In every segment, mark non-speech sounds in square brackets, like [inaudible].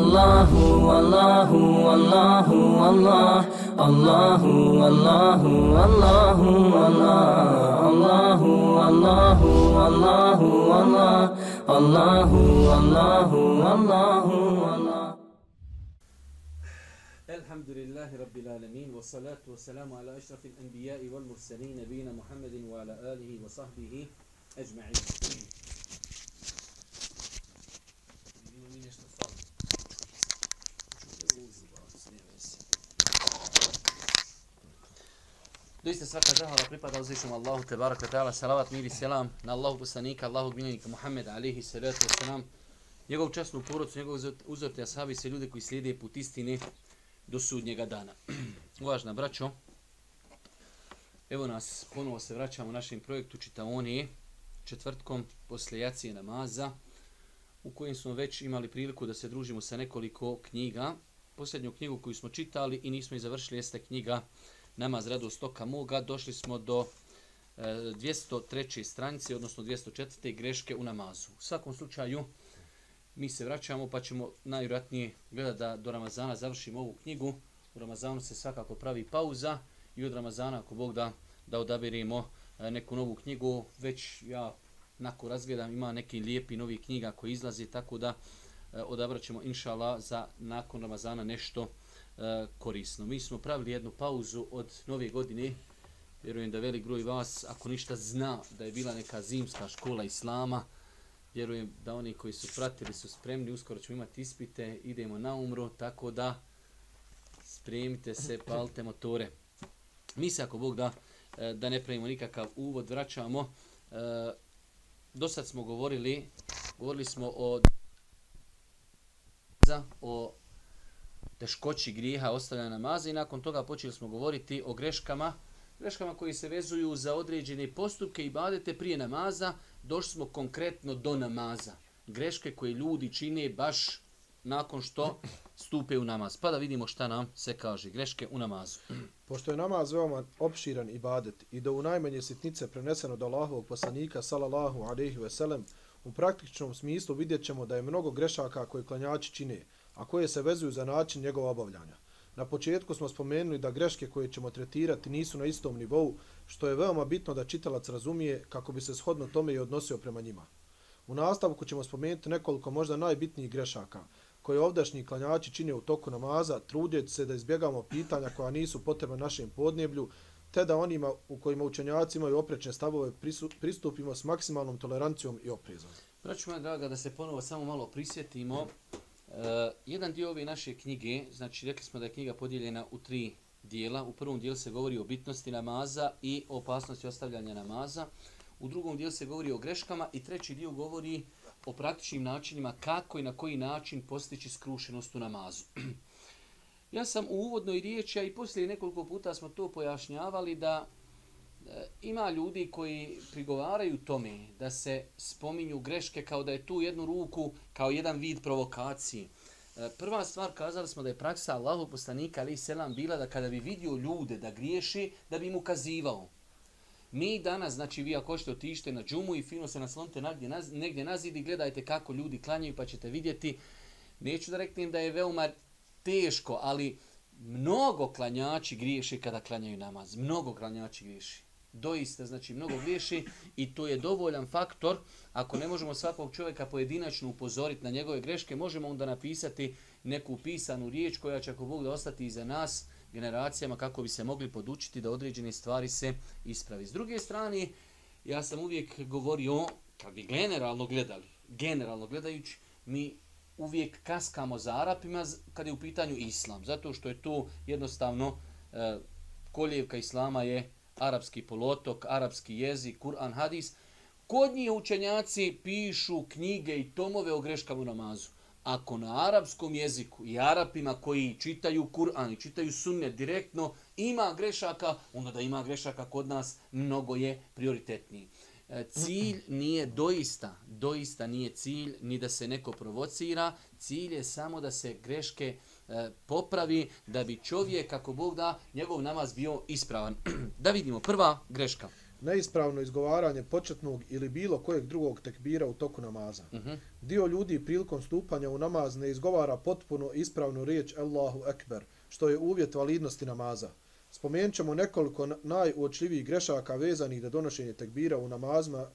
الله والله والله والله الله والله والله الله والله والله والله الله والله والله والله الحمد لله رب العالمين والصلاة والسلام على أشرف الأنبياء والمرسلين نبينا محمد وعلى آله وصحبه أجمعين Doista svaka zahvala pripada uzvišom Allahu te baraka ta'ala, salavat, mir i selam na Allahu poslanika, Allahu gminjenika Muhammeda, alihi salatu wasalam, njegovu časnu porodcu, njegov uzorte ashabi, se ljude koji slijede put istine do sudnjega dana. [clears throat] Uvažna braćo, evo nas, ponovo se vraćamo u našem projektu Čitaonije, četvrtkom posle jacije namaza, u kojem smo već imali priliku da se družimo sa nekoliko knjiga. Posljednju knjigu koju smo čitali i nismo i završili jeste knjiga namaz radost stoka moga, došli smo do e, 203. stranice, odnosno 204. greške u namazu. U svakom slučaju, mi se vraćamo pa ćemo najvjerojatnije gledati da do Ramazana završimo ovu knjigu. U Ramazanu se svakako pravi pauza i od Ramazana, ako Bog da, da odabirimo e, neku novu knjigu. Već ja nako razgledam, ima neki lijepi novi knjiga koji izlazi, tako da e, odabrat ćemo, inšala za nakon Ramazana nešto E, korisno. Mi smo pravili jednu pauzu od nove godine. Vjerujem da velik broj vas, ako ništa zna da je bila neka zimska škola islama, vjerujem da oni koji su pratili su spremni, uskoro ćemo imati ispite, idemo na umru, tako da spremite se, palite motore. Mi se, ako Bog da, e, da ne pravimo nikakav uvod, vraćamo. E, do sad smo govorili, govorili smo o o teškoći grijeha ostavlja namaza i nakon toga počeli smo govoriti o greškama, greškama koji se vezuju za određene postupke i badete prije namaza, došli smo konkretno do namaza. Greške koje ljudi čine baš nakon što stupe u namaz. Pa da vidimo šta nam se kaže. Greške u namazu. Pošto je namaz veoma opširan ibadet i da u najmanje sitnice preneseno do Allahovog poslanika, salallahu alaihi veselem, u praktičnom smislu vidjet ćemo da je mnogo grešaka koje klanjači čine, a koje se vezuju za način njegova obavljanja. Na početku smo spomenuli da greške koje ćemo tretirati nisu na istom nivou, što je veoma bitno da čitalac razumije kako bi se shodno tome i odnosio prema njima. U nastavku ćemo spomenuti nekoliko možda najbitnijih grešaka koje ovdašnji klanjači čine u toku namaza, trudjeći se da izbjegamo pitanja koja nisu potrebna našem podneblju, te da onima u kojima učenjaci imaju oprečne stavove pristupimo s maksimalnom tolerancijom i oprezom. Braću moja draga, da se ponovo samo malo prisjetimo, Eh, jedan dio ove naše knjige, znači rekli smo da je knjiga podijeljena u tri dijela. U prvom dijelu se govori o bitnosti namaza i o opasnosti ostavljanja namaza. U drugom dijelu se govori o greškama i treći dio govori o praktičnim načinima kako i na koji način postići skrušenost u namazu. [clears throat] ja sam u uvodnoj riječi, a i poslije nekoliko puta smo to pojašnjavali, da E, ima ljudi koji prigovaraju tome da se spominju greške kao da je tu jednu ruku kao jedan vid provokacije. E, prva stvar kazali smo da je praksa Allahu poslanika ali selam bila da kada bi vidio ljude da griješi, da bi mu ukazivao. Mi danas, znači vi ako ćete otište na džumu i fino se naslonite negdje, negdje nazid i gledajte kako ljudi klanjaju pa ćete vidjeti. Neću da reknem da je veoma teško, ali mnogo klanjači griješi kada klanjaju namaz. Mnogo klanjači griješi doista znači mnogo griješi i to je dovoljan faktor ako ne možemo svakog čovjeka pojedinačno upozoriti na njegove greške možemo onda napisati neku pisanu riječ koja će ako Bog da ostati iza nas generacijama kako bi se mogli podučiti da određene stvari se ispravi. S druge strane, ja sam uvijek govorio, kad bi generalno gledali, generalno gledajući, mi uvijek kaskamo za Arapima kad je u pitanju Islam, zato što je to jednostavno e, koljevka Islama je arapski polotok, arapski jezik, Kur'an, hadis. Kod njih učenjaci pišu knjige i tomove o greškama u namazu. Ako na arapskom jeziku i arapima koji čitaju Kur'an i čitaju sunne direktno ima grešaka, onda da ima grešaka kod nas mnogo je prioritetniji. E, cilj nije doista, doista nije cilj ni da se neko provocira, cilj je samo da se greške E, popravi da bi čovjek, kako Bog da, njegov namaz bio ispravan. [clears throat] da vidimo, prva greška. neispravno izgovaranje početnog ili bilo kojeg drugog tekbira u toku namaza. Uh -huh. Dio ljudi prilikom stupanja u namaz ne izgovara potpuno ispravnu riječ Allahu Ekber, što je uvjet validnosti namaza. Spomenut ćemo nekoliko najuočljivijih grešaka vezanih do donošenje tekbira u, namazma,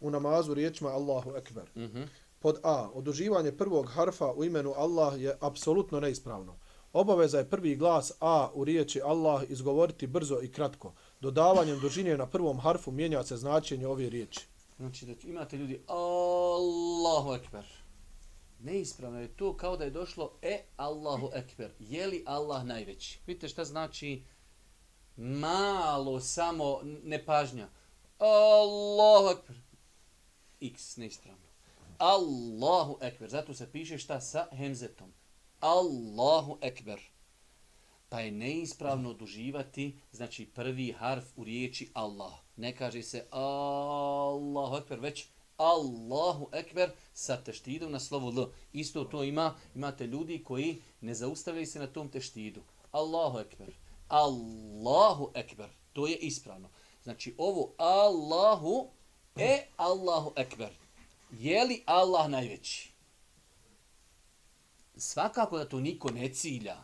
u namazu riječima Allahu Ekber. Uh -huh. Pod A. Oduživanje prvog harfa u imenu Allah je apsolutno neispravno. Obaveza je prvi glas A u riječi Allah izgovoriti brzo i kratko. Dodavanjem dužine na prvom harfu mijenja se značenje ove riječi. Znači da imate ljudi Allahu Ekber. Neispravno je to kao da je došlo E Allahu Ekber. Je li Allah najveći? Vidite šta znači malo samo nepažnja. Allahu Ekber. X neispravno. Allahu Ekber. Zato se piše šta sa hemzetom. Allahu Ekber. Pa je neispravno oduživati, znači prvi harf u riječi Allah. Ne kaže se Allahu Ekber, već Allahu Ekber sa teštidom na slovu L. Isto to ima, imate ljudi koji ne zaustavljaju se na tom teštidu. Allahu Ekber. Allahu Ekber. To je ispravno. Znači ovo Allahu e Allahu Ekber. Je li Allah najveći? Svakako da to niko ne cilja,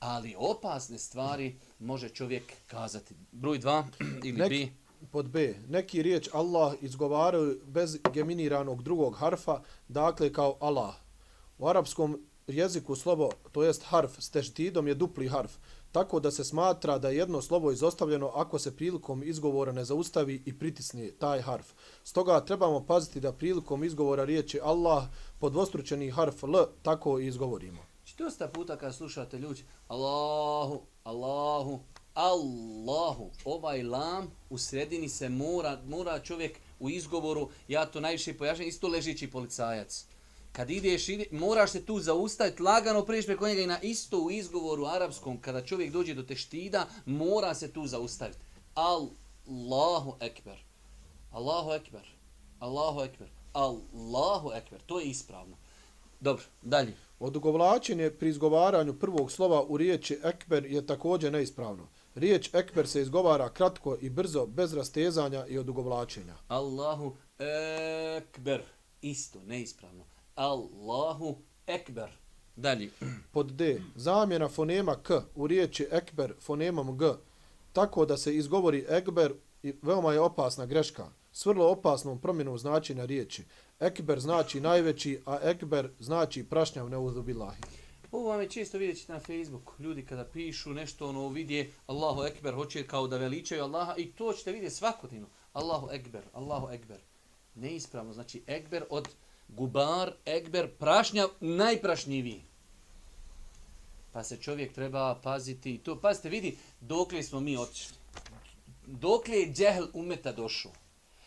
ali opasne stvari može čovjek kazati. Broj 2 [clears throat] ili Nek, B. pod B. Neki riječ Allah izgovaraju bez geminiranog drugog harfa, dakle kao Allah. U arapskom jeziku slovo, to jest harf s teštidom je dupli harf, tako da se smatra da je jedno slovo izostavljeno ako se prilikom izgovora ne zaustavi i pritisne taj harf. Stoga trebamo paziti da prilikom izgovora riječi Allah podvostručeni harf L tako i izgovorimo. Znači, dosta puta kad slušate ljudi, Allahu, Allahu, Allahu, ovaj lam u sredini se mora, mora čovjek u izgovoru, ja to najviše pojašnjam, isto ležići policajac. Kad ideš, ide, moraš se tu zaustaviti, lagano priješ preko njega i na isto u izgovoru arapskom, kada čovjek dođe do teštida, mora se tu zaustaviti. Allahu ekber. Allahu ekber. Allahu ekber. Allahu ekber. To je ispravno. Dobro, dalje. Odugovlačenje pri izgovaranju prvog slova u riječi ekber je također neispravno. Riječ ekber se izgovara kratko i brzo, bez rastezanja i odugovlačenja. Allahu ekber. Isto, neispravno. Allahu ekber. Dalje. Pod D. Zamjena fonema K u riječi ekber fonemom G, tako da se izgovori ekber i veoma je opasna greška. S vrlo opasnom promjenom značenja riječi. Ekber znači najveći, a ekber znači prašnjav neuzubilahi. Ovo vam je često vidjeti na Facebooku. Ljudi kada pišu nešto, ono vidje Allahu Ekber, hoće kao da veličaju Allaha i to ćete vidjeti svakodnevno. Allahu Ekber, Allahu Ekber. Neispravno, znači Ekber od gubar, Ekber, prašnja, najprašnjiviji. Pa se čovjek treba paziti i to. Pazite, vidi, dokle smo mi otišli. Dokle je džehl umeta došao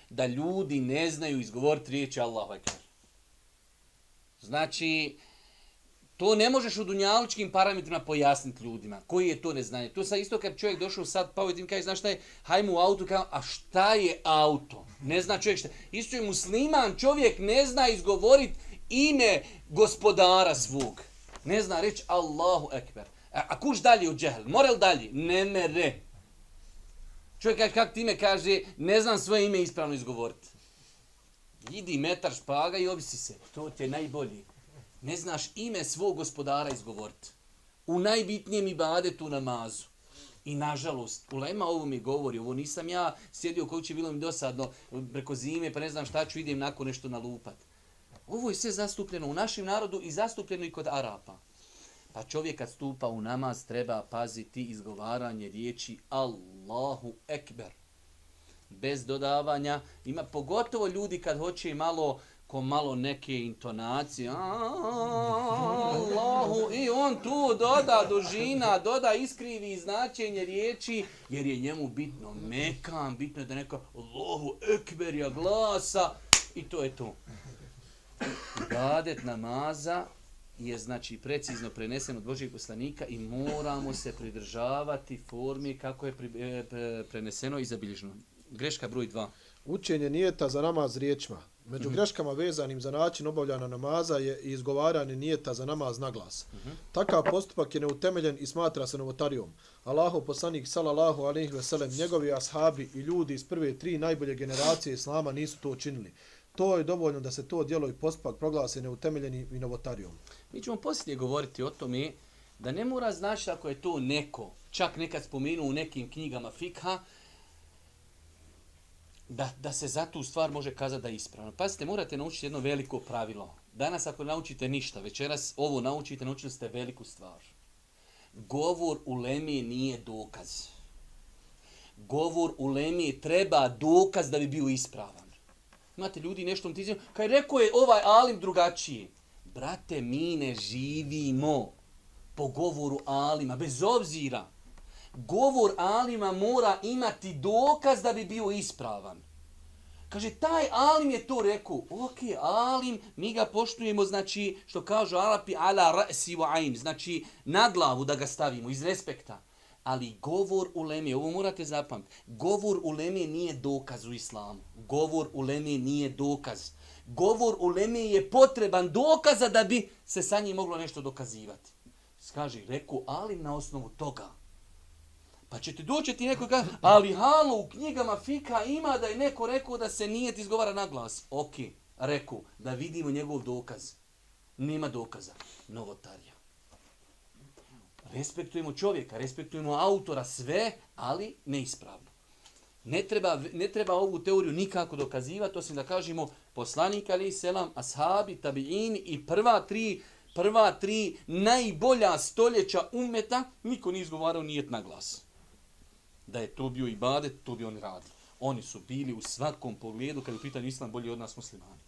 da ljudi ne znaju izgovoriti riječi Allahu Ekber. Znači, to ne možeš u dunjalučkim parametrima pojasniti ljudima. Koji je to neznanje? To sa isto kad čovjek došao sad, pa ovaj ovdje kaže, znaš šta je, hajmo u auto, kao, a šta je auto? Ne zna čovjek šta. Isto je musliman, čovjek ne zna izgovoriti ime gospodara svog. Ne zna reći Allahu Ekber. A, a kuš dalje u džehl? Morel dalje? Ne mere. Čovjek kaže, kak ti ime kaže, ne znam svoje ime ispravno izgovoriti. Idi metar špaga i obisi se. To ti je najbolji. Ne znaš ime svog gospodara izgovoriti. U najbitnijem ibadetu namazu. I nažalost, Ulema ovo mi govori, ovo nisam ja sjedio koji će bilo mi dosadno preko zime, pa ne znam šta ću, idem nakon nešto nalupat. Ovo je sve zastupljeno u našem narodu i zastupljeno i kod Arapa. Pa čovjek kad stupa u namaz treba paziti izgovaranje riječi Allahu Ekber. Bez dodavanja. Ima pogotovo ljudi kad hoće malo ko malo neke intonacije. Allahu i on tu doda dužina, doda iskrivi značenje riječi jer je njemu bitno mekan, bitno je da neka Allahu Ekber ja glasa i to je to. Ibadet namaza je znači precizno prenesen od Božijeg poslanika i moramo se pridržavati formi kako je pri, e, pre, preneseno i zabilježeno. Greška broj 2. Učenje nijeta za namaz riječima. Među mm -hmm. greškama vezanim za način obavljanja namaza je i izgovaranje nijeta za namaz na glas. Mm -hmm. Takav postupak je neutemeljen i smatra se novotarijom. Allahu poslanik sallallahu alejhi ve sellem, njegovi ashabi i ljudi iz prve tri najbolje generacije islama nisu to učinili. To je dovoljno da se to djelo i postupak proglase neutemeljeni i novotarijom. Mi ćemo poslije govoriti o tome da ne mora znaš ako je to neko, čak nekad spomenuo u nekim knjigama fikha, da, da se za tu stvar može kazati da je ispravno. Pazite, morate naučiti jedno veliko pravilo. Danas ako naučite ništa, večeras ovo naučite, naučili ste veliku stvar. Govor u Lemije nije dokaz. Govor u Lemije treba dokaz da bi bio ispravan. Imate ljudi nešto vam tizim, kaj rekao je ovaj alim drugačiji. Brate, mi ne živimo po govoru alima, bez obzira govor alima mora imati dokaz da bi bio ispravan. Kaže, taj alim je to rekao. Ok, alim, mi ga poštujemo, znači, što kažu Arapi, ala ra'si wa aim, znači, na glavu da ga stavimo, iz respekta. Ali govor u leme, ovo morate zapamt, govor u leme nije dokaz u islamu. Govor u leme nije dokaz. Govor u leme je potreban dokaza da bi se sa njim moglo nešto dokazivati. Kaže, reku, alim na osnovu toga. Pa će ti doći ti neko kaže, ali halo, u knjigama fika ima da je neko rekao da se nije izgovara na glas. Ok, rekao, da vidimo njegov dokaz. Nema dokaza. Novotarija. Respektujemo čovjeka, respektujemo autora, sve, ali neispravno. Ne treba, ne treba ovu teoriju nikako dokazivati, osim da kažemo poslanik ali selam, ashabi, tabiini i prva tri, prva tri najbolja stoljeća umeta, niko nije izgovarao nijet na glas da je to bio ibadet, to bi oni radili. Oni su bili u svakom pogledu, kad je pitanju islam, bolji od nas muslimani.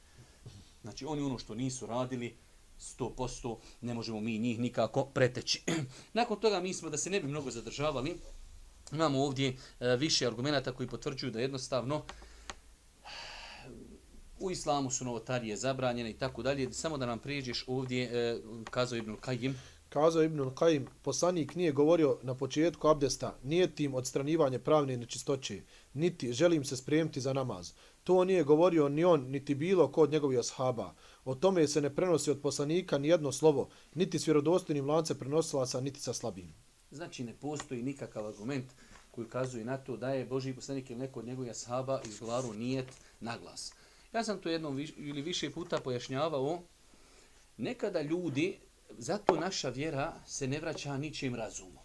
Znači, oni ono što nisu radili, 100% ne možemo mi njih nikako preteći. [clears throat] Nakon toga mi smo, da se ne bi mnogo zadržavali, imamo ovdje e, više argumenta koji potvrđuju da jednostavno u islamu su novotarije zabranjene i tako dalje. Samo da nam prijeđeš ovdje, e, kazao Ibn Kajim, Kazao Ibn Qayyim, poslanik nije govorio na početku abdesta, nije tim odstranivanje pravne nečistoće, niti želim se spremiti za namaz. To nije govorio ni on, niti bilo kod njegovih ashaba. O tome se ne prenosi od poslanika ni jedno slovo, niti s vjerodostojnim lance prenosila sa, niti sa slabim. Znači ne postoji nikakav argument koji kazuje na to da je Boži poslanik ili neko od njegovih ashaba izgovaru nijet na glas. Ja sam to jednom viš, ili više puta pojašnjavao, nekada ljudi zato naša vjera se ne vraća ničim razumu.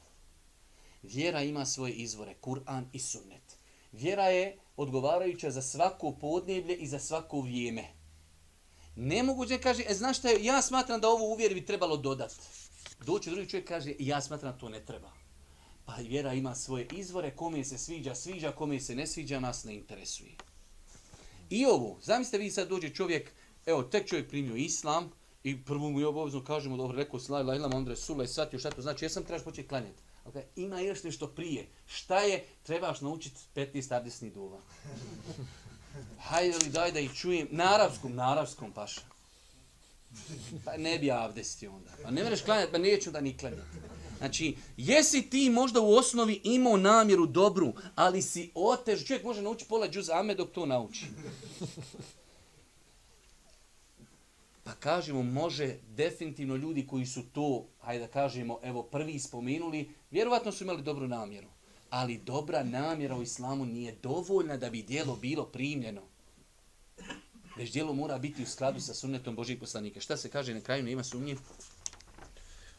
Vjera ima svoje izvore, Kur'an i Sunnet. Vjera je odgovarajuća za svako podneblje i za svako vrijeme. Nemoguće kaže, e, znaš šta je, ja smatram da ovo uvjer bi trebalo dodati. Doći drugi čovjek kaže, ja smatram to ne treba. Pa vjera ima svoje izvore, kome se sviđa, sviđa, kome se ne sviđa, nas ne interesuje. I ovo, zamislite vi sad dođe čovjek, evo, tek čovjek primio islam, I prvo mu je obavezno kažemo, dobro, rekao si la ilaha illallah, onda je i shvatio šta to znači, jesam trebaš početi klanjati. Okay. Ima još nešto prije. Šta je? Trebaš naučiti 15 abdesnih duva. [laughs] Hajde li daj da ih čujem. Na arapskom, na arapskom paša. Pa ne bi abdesti onda. Pa ne mereš klanjati, pa neću da ni klanjati. Znači, jesi ti možda u osnovi imao namjeru dobru, ali si otež. Čovjek može naučiti pola džuza ame dok to nauči. Pa kažemo, može definitivno ljudi koji su to, hajde da kažemo, evo prvi spomenuli, vjerovatno su imali dobru namjeru. Ali dobra namjera u islamu nije dovoljna da bi dijelo bilo primljeno. Već dijelo mora biti u skladu sa sunnetom Božih poslanika. Šta se kaže na kraju, nema sumnje?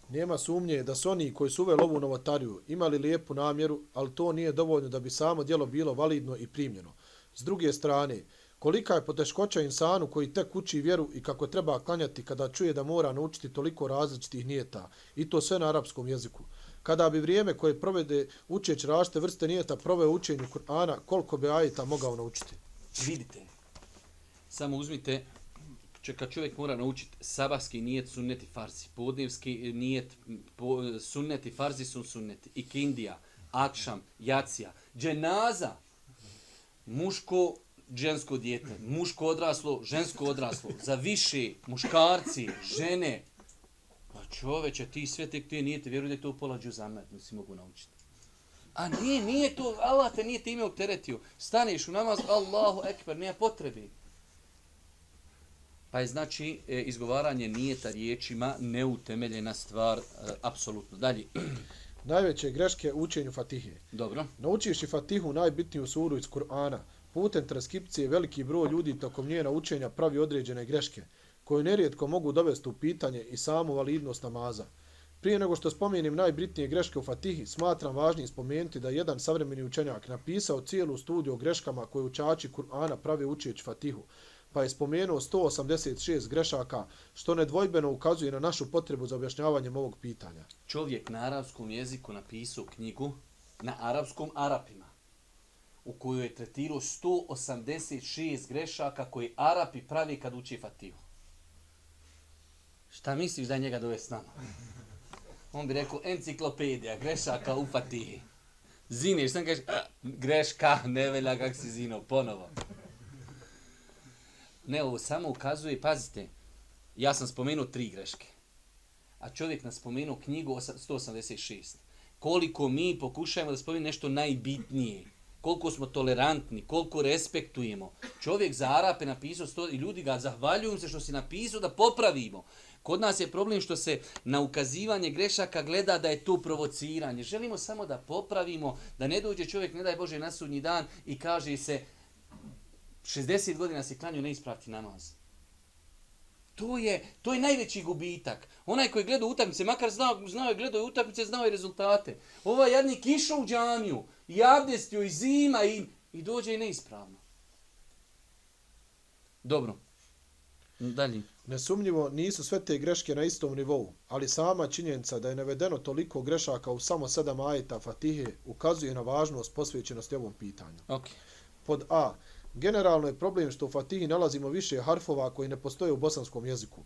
Nema sumnje da su oni koji su uveli ovu novotariju imali lijepu namjeru, ali to nije dovoljno da bi samo dijelo bilo validno i primljeno. S druge strane, Kolika je poteškoća insanu koji tek uči vjeru i kako treba klanjati kada čuje da mora naučiti toliko različitih nijeta i to sve na arapskom jeziku. Kada bi vrijeme koje provede učeć rašte vrste nijeta proveo učenju Kur'ana, koliko bi ajeta mogao naučiti? Vidite, samo uzmite, kad čovjek mora naučiti sabahski nijet sunneti farzi, podnevski nijet po, sunneti farzi sun sunneti, ikindija, akšam, jacija, dženaza, muško žensko dijete, muško odraslo, žensko odraslo, za više, muškarci, žene. Pa čoveče, ti sve tek ti nije te vjeruj da je to pola džuzamet, nisi mogu naučiti. A nije, nije to, Allah te nije time opteretio. Staneš u namaz, Allahu ekber, nije potrebi. Pa je znači e, izgovaranje nijeta riječima neutemeljena stvar, e, apsolutno. Dalje. Najveće greške u učenju Fatihe. Dobro. Naučivši Fatihu najbitniju suru iz Kur'ana, putem transkripcije veliki broj ljudi tokom njena učenja pravi određene greške, koje nerijetko mogu dovesti u pitanje i samu validnost namaza. Prije nego što spomenim najbitnije greške u Fatihi, smatram važnim spomenuti da je jedan savremeni učenjak napisao cijelu studiju o greškama koje učači Kur'ana pravi učeći Fatihu, pa je spomenuo 186 grešaka, što nedvojbeno ukazuje na našu potrebu za objašnjavanjem ovog pitanja. Čovjek na arapskom jeziku napisao knjigu na arapskom Arapima, u kojoj je tretirao 186 grešaka koje Arapi pravi kad uči Fatihu. Šta misliš da je njega dovesti s nama? On bi rekao enciklopedija, grešaka u Fatihi. Zineš, sam kažeš, greška, ne velja kak si zino, ponovo. Ne, ovo samo ukazuje, pazite, ja sam spomenuo tri greške. A čovjek nas spomenuo knjigu 186. Koliko mi pokušajemo da spomenu nešto najbitnije. Koliko smo tolerantni, koliko respektujemo. Čovjek za Arape napisao sto, i ljudi ga zahvaljuju se što si napisao da popravimo. Kod nas je problem što se na ukazivanje grešaka gleda da je to provociranje. Želimo samo da popravimo, da ne dođe čovjek, ne daj Bože, na sudnji dan i kaže se 60 godina se klanju ne ispraviti namaz. To je, to je najveći gubitak. Onaj koji gleda utakmice, makar znao, znao je gledao utakmice, znao je rezultate. Ovaj jadnik išao u džamiju, i abdestio, i zima, i, i dođe i neispravno. Dobro. Dalje. Nesumnjivo nisu sve te greške na istom nivou, ali sama činjenica da je navedeno toliko grešaka u samo sedam ajeta Fatihe ukazuje na važnost posvećenosti ovom pitanju. Okay. Pod A. Generalno je problem što u Fatihi nalazimo više harfova koji ne postoje u bosanskom jeziku.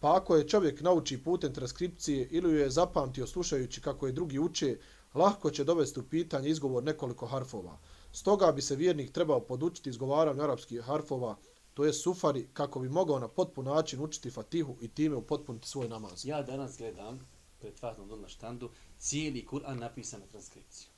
Pa ako je čovjek nauči putem transkripcije ili ju je zapamtio slušajući kako je drugi uče, lahko će dovesti u pitanje izgovor nekoliko harfova. Stoga bi se vjernik trebao podučiti izgovaranju arapskih harfova, to je sufari, kako bi mogao na potpun način učiti fatihu i time upotpuniti svoj namaz. Ja danas gledam, pred fatnom na štandu, cijeli Kur'an napisan na transkripciju.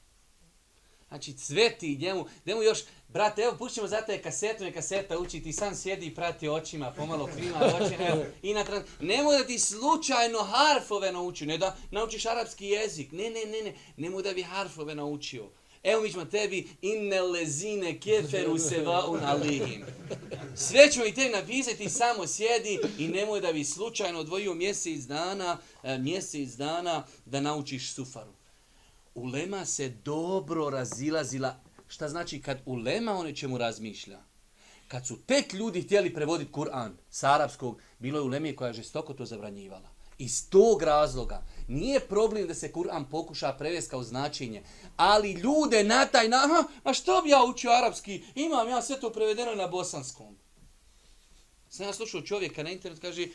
Znači, cveti njemu, njemu još, brate, evo, pušćemo za te kasetu, neka kaseta uči, ti sam sjedi i prati očima, pomalo klima oči, evo, i na trans... Nemoj da ti slučajno harfove nauči, ne da naučiš arapski jezik, ne, ne, ne, ne, nemoj da bi harfove naučio. Evo mi ćemo tebi inne lezine keferu seva un alihim. Sve ćemo i te napisati, samo sjedi i nemoj da bi slučajno odvojio mjesec dana, e, mjesec dana da naučiš sufaru. Ulema se dobro razilazila. Šta znači kad ulema o nečemu razmišlja? Kad su tek ljudi htjeli prevoditi Kur'an sa arapskog, bilo je ulemije koja je žestoko to zabranjivala. Iz tog razloga nije problem da se Kur'an pokuša prevesti kao značenje, ali ljude na taj na, aha, a što bi ja učio arapski? Imam ja sve to prevedeno na bosanskom. Sam ja slušao čovjeka na internet, kaže,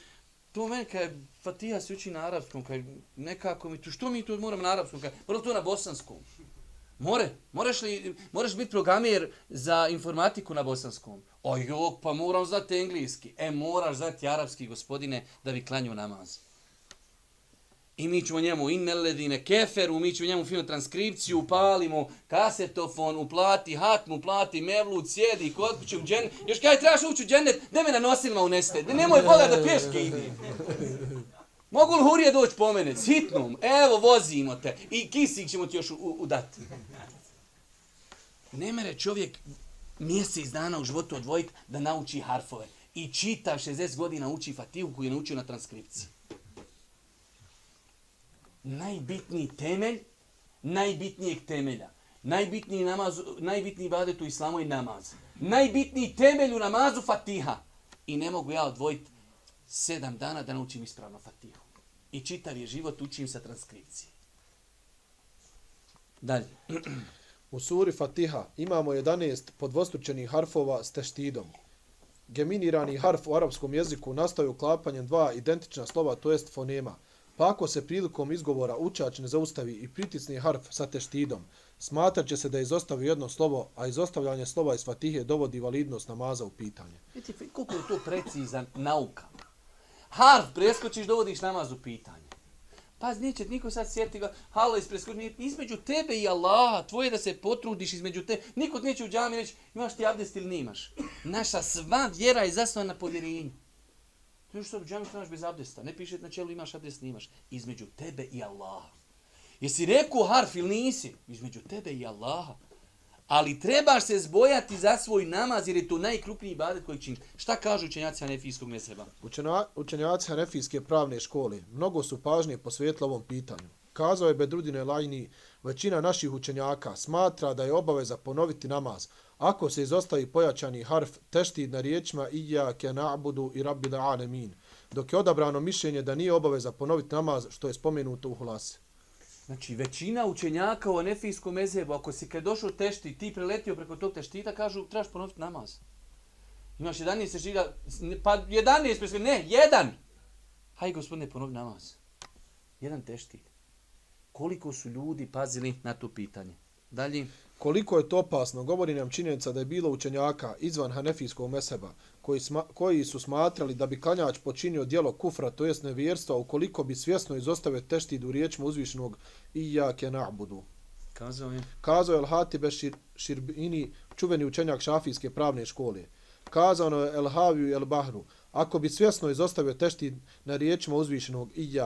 to meni kaj Fatiha se uči na arapskom, kad nekako mi tu, što mi tu moram na arapskom, kad, prvo to na bosanskom. More, moraš li, moraš biti programer za informatiku na bosanskom? O jok, pa moram znati engleski. E, moraš znati arapski, gospodine, da bi klanju namaz. I mi ćemo njemu inneledine keferu, mi ćemo njemu finu transkripciju, upalimo kasetofon, uplati hatmu, uplati mevlu, cijedi, kod kuće u džennet. Još kaj trebaš ući u džennet, ne me na nosilima uneste, ne, nemoj Boga da pješke ide. Mogu li hurije doći po mene, s hitnom, evo vozimo te i kisik ćemo ti još udati. Ne mere čovjek mjesec dana u životu odvojiti da nauči harfove. I čita 60 godina uči fatihu koju je naučio na transkripciji najbitniji temelj najbitnijeg temelja. Najbitniji namaz, najbitniji badet u islamu je namaz. Najbitniji temelj u namazu fatiha. I ne mogu ja odvojiti sedam dana da naučim ispravno fatihu. I čitav je život učim sa transkripcije. Dalje. [clears throat] U suri Fatiha imamo 11 podvostručenih harfova s teštidom. Geminirani harf u arapskom jeziku nastaju klapanjem dva identična slova, to jest fonema – Pa ako se prilikom izgovora učač ne zaustavi i pritisni harf sa teštidom, smatrat će se da je izostavio jedno slovo, a izostavljanje slova iz fatihe dovodi validnost namaza u pitanje. Vidite, koliko je to precizan nauka. Harf preskočiš, dovodiš namaz u pitanje. Pa neće niko sad sjeti ga, halo ispreskoči, između tebe i Allaha, tvoje da se potrudiš između te, niko neće u džami reći, imaš ti abdest ili nimaš. Naša sva vjera je zasnovana na povjerenju. Ti što u džami staneš bez abdesta. Ne piše na čelu imaš abdest, nimaš. Između tebe i Allaha. Jesi rekao harf ili nisi? Između tebe i Allaha. Ali trebaš se zbojati za svoj namaz jer je to najkrupniji ibadet koji čini. Šta kažu učenjaci Hanefijskog meseba? Učena, učenjaci Hanefijske pravne škole mnogo su pažnje posvetili ovom pitanju. Kazao je Bedrudine Lajni, većina naših učenjaka smatra da je obaveza ponoviti namaz, ako se izostavi pojačani harf teštid na riječima Ija ke na'budu i rabbi da alemin, dok je odabrano mišljenje da nije obaveza ponoviti namaz što je spomenuto u hulase. Znači, većina učenjaka u Anefijskom mezebu, ako si kad došao tešti, ti preletio preko tog teštita, kažu, trebaš ponoviti namaz. Imaš 11 teštita, pa 11, preskrati, ne, jedan! Haj, gospodine, ponovi namaz. Jedan teštit. Koliko su ljudi pazili na to pitanje? Dalje. Koliko je to opasno, govori nam činjenica da je bilo učenjaka izvan Hanefijskog meseba, koji, sma, koji su smatrali da bi klanjač počinio dijelo kufra, to jest nevjerstva, ukoliko bi svjesno izostavio teštid u riječima uzvišenog i jake na'budu. Kazao je. Kazao je Al-Hatibe Šir, Širbini, čuveni učenjak šafijske pravne škole. Kazao je El-Haviju i El-Bahru, ako bi svjesno izostavio teštid na riječima uzvišenog i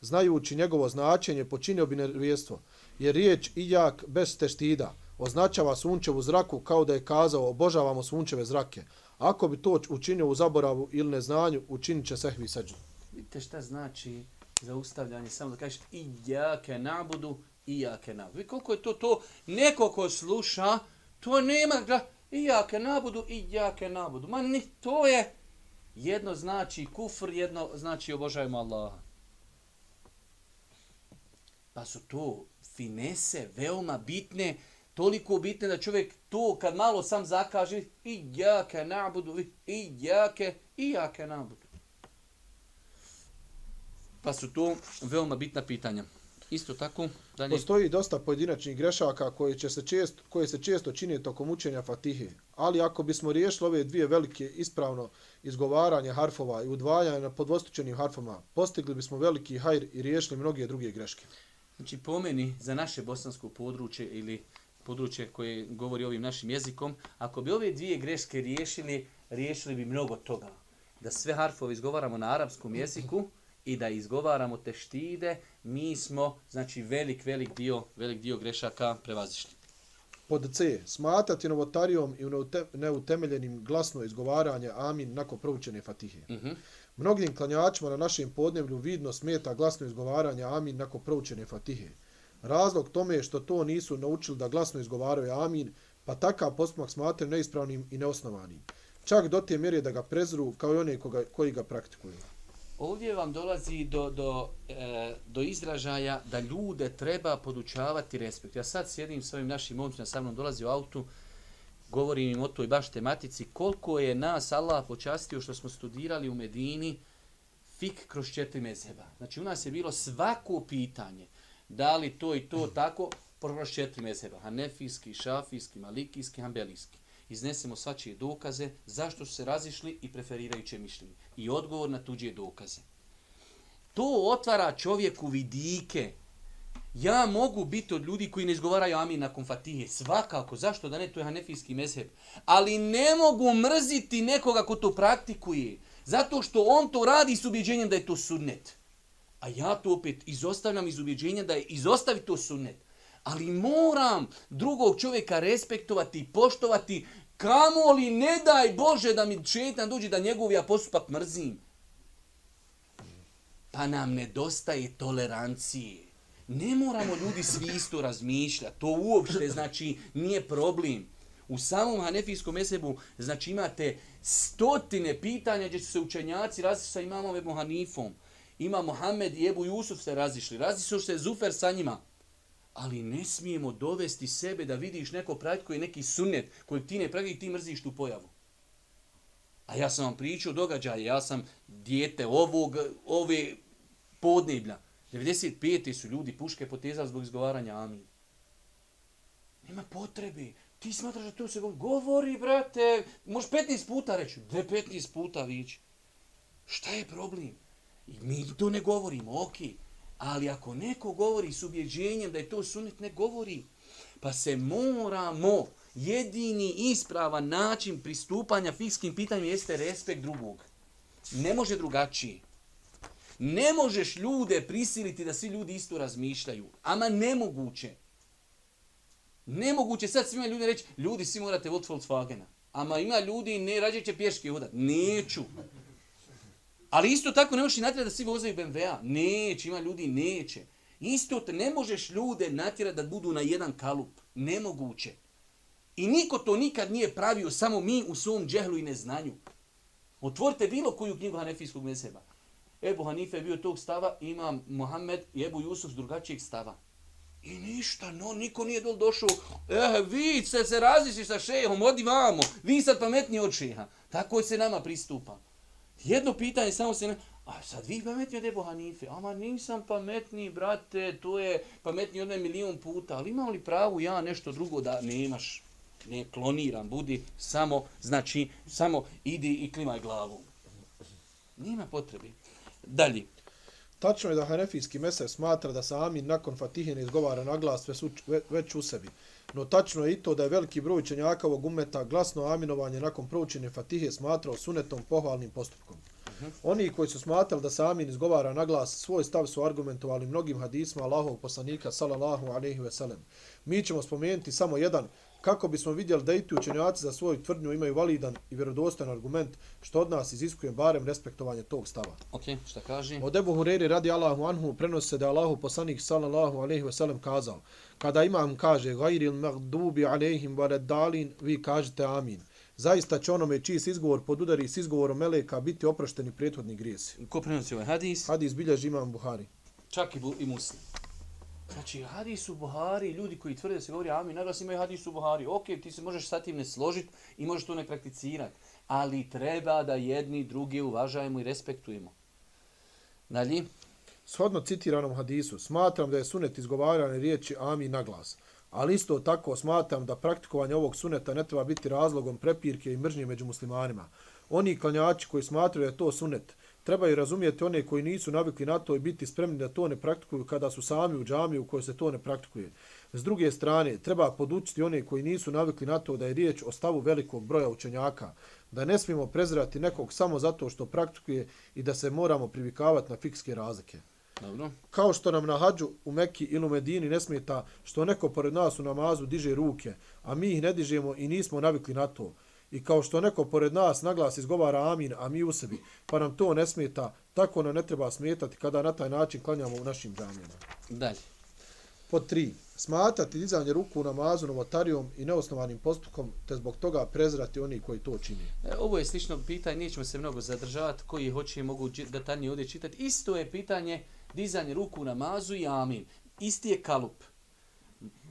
znajući njegovo značenje, počinio bi nevjerstvo, jer riječ i jak bez teštida označava sunčevu zraku kao da je kazao obožavamo sunčeve zrake, Ako bi to učinio u zaboravu ili neznanju, učinit će sehvi seđu. Vidite šta znači zaustavljanje, samo da kažeš i jake nabudu, i jake nabudu. Vidite koliko je to to, neko ko sluša, to nema da i jake nabudu, i jake nabudu. Ma ni to je, jedno znači kufr, jedno znači obožajmo Allaha. Pa su to finese veoma bitne, toliko bitne da čovjek to kad malo sam zakaže i jake nabudu i jake i jake nabudu. Pa su to veoma bitna pitanja. Isto tako, dalje... Postoji dosta pojedinačnih grešaka koje, će se često, koje se često čine tokom učenja Fatihe, ali ako bismo riješili ove dvije velike ispravno izgovaranje harfova i udvajanje na podvostučenim harfoma, postigli bismo veliki hajr i riješili mnoge druge greške. Znači, pomeni za naše bosansko područje ili područje koje govori ovim našim jezikom, ako bi ove dvije greške riješili, riješili bi mnogo toga. Da sve harfove izgovaramo na arapskom jeziku i da izgovaramo te štide, mi smo, znači, velik, velik dio, velik dio grešaka prevazišli. Pod C. Smatati novotarijom i neutemeljenim glasno izgovaranje amin nakon proučene fatihe. Uh mhm. -huh. Mnogim klanjačima na našem podneblju vidno smeta glasno izgovaranje amin nakon proučene fatihe. Razlog tome je što to nisu naučili da glasno izgovaraju amin, pa takav postupak smatraju neispravnim i neosnovanim. Čak do te mjere da ga prezru kao i one koga, koji ga praktikuju. Ovdje vam dolazi do, do, e, do izražaja da ljude treba podučavati respekt. Ja sad sjedim s ovim našim momcima, sa mnom dolazi u autu, govorim im o toj baš tematici, koliko je nas Allah počastio što smo studirali u Medini fik kroz četiri mezheba. Znači u nas je bilo svako pitanje da li to i to tako, prvo četiri mezheba, hanefijski, šafijski, malikijski, hambelijski. Iznesemo svačije dokaze, zašto su se razišli i preferirajuće mišljenje. I odgovor na tuđe dokaze. To otvara čovjeku vidike. Ja mogu biti od ljudi koji ne izgovaraju amin nakon fatihe. Svakako, zašto da ne, to je hanefijski mezheb. Ali ne mogu mrziti nekoga ko to praktikuje. Zato što on to radi s ubjeđenjem da je to sunnet. A ja to opet izostavljam iz ubjeđenja da je izostavi to sunnet. Ali moram drugog čovjeka respektovati i poštovati kamo li ne daj Bože da mi četan dođe da njegov ja postupak mrzim. Pa nam nedostaje tolerancije. Ne moramo ljudi svi isto razmišljati. To uopšte znači nije problem. U samom hanefijskom mesebu znači imate stotine pitanja gdje su se učenjaci različiti sa imamom Ebu Hanifom ima Mohamed i Ebu Jusuf se razišli, razišli se Zufer sa njima. Ali ne smijemo dovesti sebe da vidiš neko pravit koji je neki sunnet, koji ti ne pravi ti mrziš tu pojavu. A ja sam vam pričao događaje, ja sam dijete ovog, ove podneblja. 95. su ljudi puške potezali zbog izgovaranja amin. Nema potrebe. Ti smatraš da to se govori. Govori, brate. Možeš 15 puta reći. Gde 15 puta vići. Šta je problem? I mi to ne govorimo, ok. Ali ako neko govori s ubjeđenjem da je to sunet, ne govori. Pa se moramo, jedini ispravan način pristupanja fikskim pitanjima jeste respekt drugog. Ne može drugačije. Ne možeš ljude prisiliti da svi ljudi isto razmišljaju. Ama nemoguće. Nemoguće sad svima ljudi reći, ljudi svi morate od Volkswagena. Ama ima ljudi, ne rađe će pješke hodat. Neću. Ali isto tako ne možeš i natjerati da svi vozaju BMW-a. Neće, ima ljudi, neće. Isto te ne možeš ljude natjerati da budu na jedan kalup. Nemoguće. I niko to nikad nije pravio, samo mi u svom džehlu i neznanju. Otvorite bilo koju knjigu Hanefijskog meseba. Ebu Hanife je bio tog stava, imam Mohamed i Ebu Jusuf drugačijeg stava. I ništa, no, niko nije dol došao. Eh, vi se, se različi sa šehom, odi vamo. Vi sad pametniji od šeha. Tako se nama pristupa. Jedno pitanje samo se ne... A sad vi pametni od Ebu Hanife. Ama nisam pametni, brate, to je pametni od milijun puta. Ali imam li pravu ja nešto drugo da nemaš? Ne kloniram, budi samo, znači, samo idi i klimaj glavu. Nima potrebi. Dalje. Tačno je da Hanefijski mesec smatra da se Amin nakon Fatihe ne izgovara na glas već u sebi. No tačno je i to da je veliki broj učenjaka ovog umeta glasno aminovanje nakon proučene Fatihe smatrao sunetom pohvalnim postupkom. Oni koji su smatrali da se Amin izgovara na glas, svoj stav su argumentovali mnogim hadisma Allahovog poslanika sallallahu alejhi ve sellem. Mi ćemo spomenuti samo jedan kako bismo vidjeli da i ti učenjaci za svoju tvrdnju imaju validan i vjerodostan argument, što od nas iziskuje barem respektovanje tog stava. Ok, šta kaže? Od Ebu Hureri radi Allahu anhu prenosi se da Allahu poslanik sallallahu alaihi ve sellem kazao, kada imam kaže gajril magdubi alaihim varedalin, vi kažete amin. Zaista će onome čiji se izgovor podudari s izgovorom meleka biti oprošteni prethodni grijesi. Ko prenosi ovaj hadis? Hadis bilježi imam Buhari. Čak i, bu, i muslim. Znači, hadis u Buhari, ljudi koji tvrde da se govori amin, naglas imaju hadis u Buhari. Ok, ti se možeš sa tim ne složiti i možeš to ne prakticirati. Ali treba da jedni drugi uvažajemo i respektujemo. Dalje. Shodno citiranom hadisu, smatram da je sunet izgovarane riječi amin na glas. Ali isto tako smatram da praktikovanje ovog suneta ne treba biti razlogom prepirke i mržnje među muslimanima. Oni klanjači koji smatraju da je to sunet, trebaju razumijeti one koji nisu navikli na to i biti spremni da to ne praktikuju kada su sami u džamiji u kojoj se to ne praktikuje. S druge strane, treba podučiti one koji nisu navikli na to da je riječ o stavu velikog broja učenjaka, da ne smijemo prezirati nekog samo zato što praktikuje i da se moramo privikavati na fikske razlike. Dobro. Kao što nam na hađu u Mekki ili u Medini ne smeta što neko pored nas u namazu diže ruke, a mi ih ne dižemo i nismo navikli na to i kao što neko pored nas naglas izgovara amin, a mi u sebi, pa nam to ne smeta, tako nam ne treba smetati kada na taj način klanjamo u našim džamijama. Dalje. Pod tri. Smatati dizanje ruku u namazu novotarijom i neosnovanim postupkom, te zbog toga prezrati oni koji to čini. E, ovo je slično pitanje, nećemo se mnogo zadržavati, koji hoće i mogu detaljnije ovdje čitati. Isto je pitanje dizanje ruku u namazu i amin. Isti je kalup.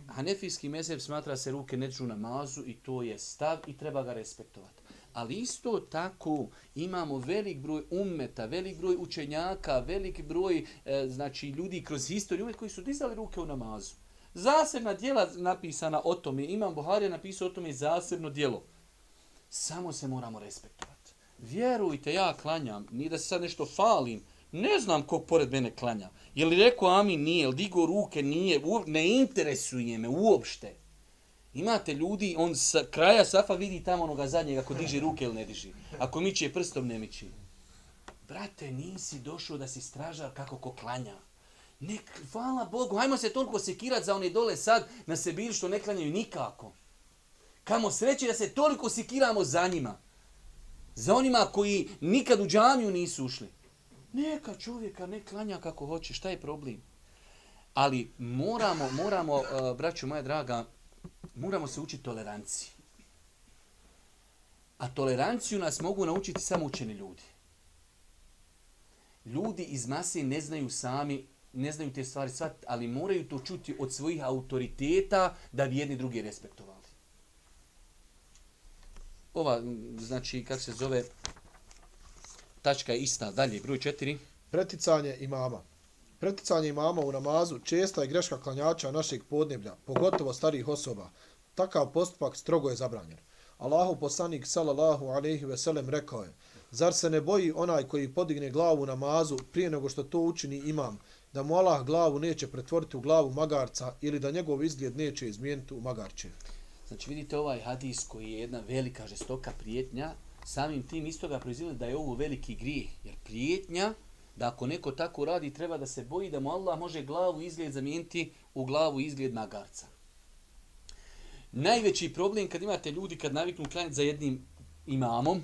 Hanefijski mezheb smatra se ruke ne u namazu i to je stav i treba ga respektovati. Ali isto tako imamo velik broj ummeta, velik broj učenjaka, velik broj e, znači ljudi kroz historiju koji su dizali ruke u namazu. Zasebna dijela napisana o tome, Imam Buharija napisao o tome zasebno dijelo. Samo se moramo respektovati. Vjerujte, ja klanjam, ni da se sad nešto falim, ne znam ko pored mene klanja. Je li rekao amin? Nije. Je li digo ruke? Nije. Ne interesuje me uopšte. Imate ljudi, on sa kraja safa vidi tamo onoga zadnjega ako diže ruke ili ne diže. Ako miće prstom, ne miće. Brate, nisi došao da si stražar kako ko klanja. Ne, hvala Bogu, hajmo se toliko sekirat za one dole sad na sebi što ne klanjaju nikako. Kamo sreće da se toliko sekiramo za njima. Za onima koji nikad u džamiju nisu ušli. Neka čovjeka ne klanja kako hoće, šta je problem? Ali moramo, moramo, eh, braću moja draga, moramo se učiti toleranciji. A toleranciju nas mogu naučiti samo učeni ljudi. Ljudi iz mase ne znaju sami, ne znaju te stvari svat, ali moraju to čuti od svojih autoriteta da bi jedni drugi respektovali. Ova, mm, znači, kako se zove, tačka je ista. Dalje, broj četiri. Preticanje imama. Preticanje imama u namazu česta je greška klanjača našeg podneblja, pogotovo starijih osoba. Takav postupak strogo je zabranjen. Allahu poslanik sallallahu alejhi ve sellem rekao je: Zar se ne boji onaj koji podigne glavu namazu prije nego što to učini imam, da mu Allah glavu neće pretvoriti u glavu magarca ili da njegov izgled neće izmijeniti u magarče? Znači vidite ovaj hadis koji je jedna velika žestoka prijetnja Samim tim isto ga proizvili da je ovo veliki grijeh. Jer prijetnja da ako neko tako radi treba da se boji da mu Allah može glavu izgled zamijeniti u glavu izgled magarca. Najveći problem kad imate ljudi kad naviknu klanjati za jednim imamom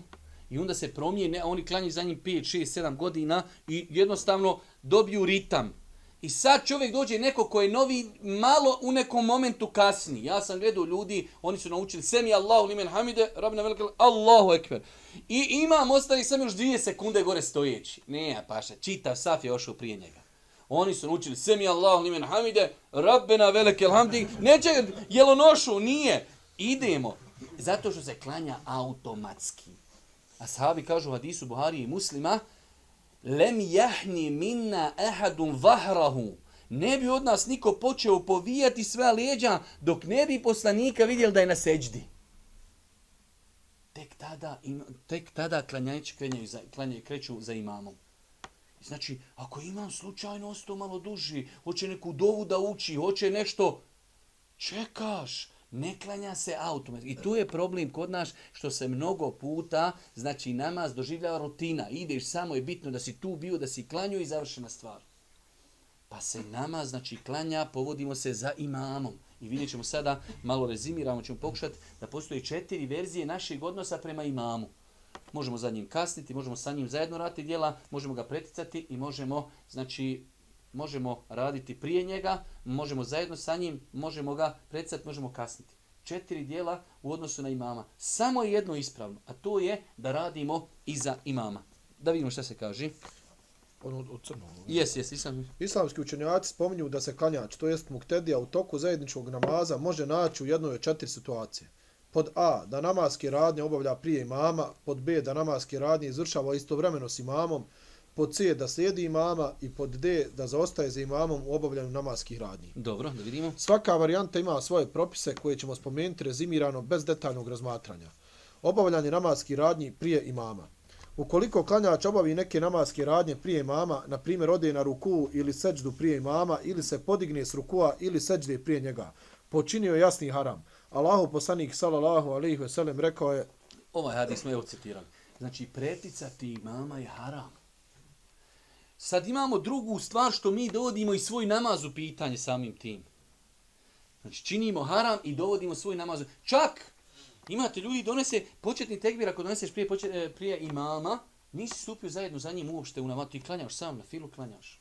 i onda se promijene, a oni klanjaju za njim 5, 6, 7 godina i jednostavno dobiju ritam. I sad čovjek dođe neko ko je novi, malo u nekom momentu kasni. Ja sam gledao ljudi, oni su naučili Semi Allahu limen hamide, rabina velike, Allahu ekber. I imam ostali sam još dvije sekunde gore stojeći. Ne, paša, čitav saf je ošao prije njega. Oni su naučili Semi Allahu limen hamide, rabbena velike hamdi. Neće, jelonošu. Nije. Idemo. Zato što se klanja automatski. A sahabi kažu u hadisu Buhari i muslima, lem jahni minna ehadun vahrahu. Ne bi od nas niko počeo povijati sve leđa dok ne bi poslanika vidjeli da je na seđdi. Tek tada, tek tada klanjajući klanjaju za, klanjaju, kreću za imamom. Znači, ako imam slučajno ostao malo duži, hoće neku dovu da uči, hoće nešto, čekaš, ne klanja se automat. I tu je problem kod nas što se mnogo puta, znači namaz doživljava rutina. Ideš samo je bitno da si tu bio, da si klanju i završena stvar. Pa se namaz, znači klanja, povodimo se za imamom. I vidjet ćemo sada, malo rezimiramo, ćemo pokušati da postoji četiri verzije našeg odnosa prema imamu. Možemo za njim kasniti, možemo sa njim zajedno raditi djela, možemo ga preticati i možemo, znači, možemo raditi prije njega, možemo zajedno sa njim, možemo ga predsati, možemo kasniti. Četiri dijela u odnosu na imama. Samo jedno ispravno, a to je da radimo iza imama. Da vidimo šta se kaže. Ono od crnog. Jes, jes, islam. Islamski učenjaci spominju da se klanjač, to jest muktedija, u toku zajedničkog namaza može naći u jednoj od četiri situacije. Pod A, da namaske radnje obavlja prije imama, pod B, da namaske radnje izvršava istovremeno s imamom, pod C da slijedi imama i pod D da zaostaje za imamom u obavljanju namaskih radnji. Dobro, da vidimo. Svaka varijanta ima svoje propise koje ćemo spomenuti rezimirano bez detaljnog razmatranja. Obavljanje namaskih radnji prije imama. Ukoliko klanjač obavi neke namaske radnje prije imama, na primjer ode na ruku ili seđdu prije imama, ili se podigne s rukua ili seđde prije njega, počinio jasni haram. Allahu poslanik sallallahu alejhi ve sellem rekao je Ovaj hadis smo je citirali. Znači, preticati imama je haram. Sad imamo drugu stvar što mi dovodimo i svoj namaz u pitanje samim tim. Znači činimo haram i dovodimo svoj namaz. Čak imate ljudi donese početni tekbir ako doneseš prije, počet, e, prije imama, nisi stupio zajedno za njim uopšte u namaz. Ti klanjaš sam, na filu klanjaš.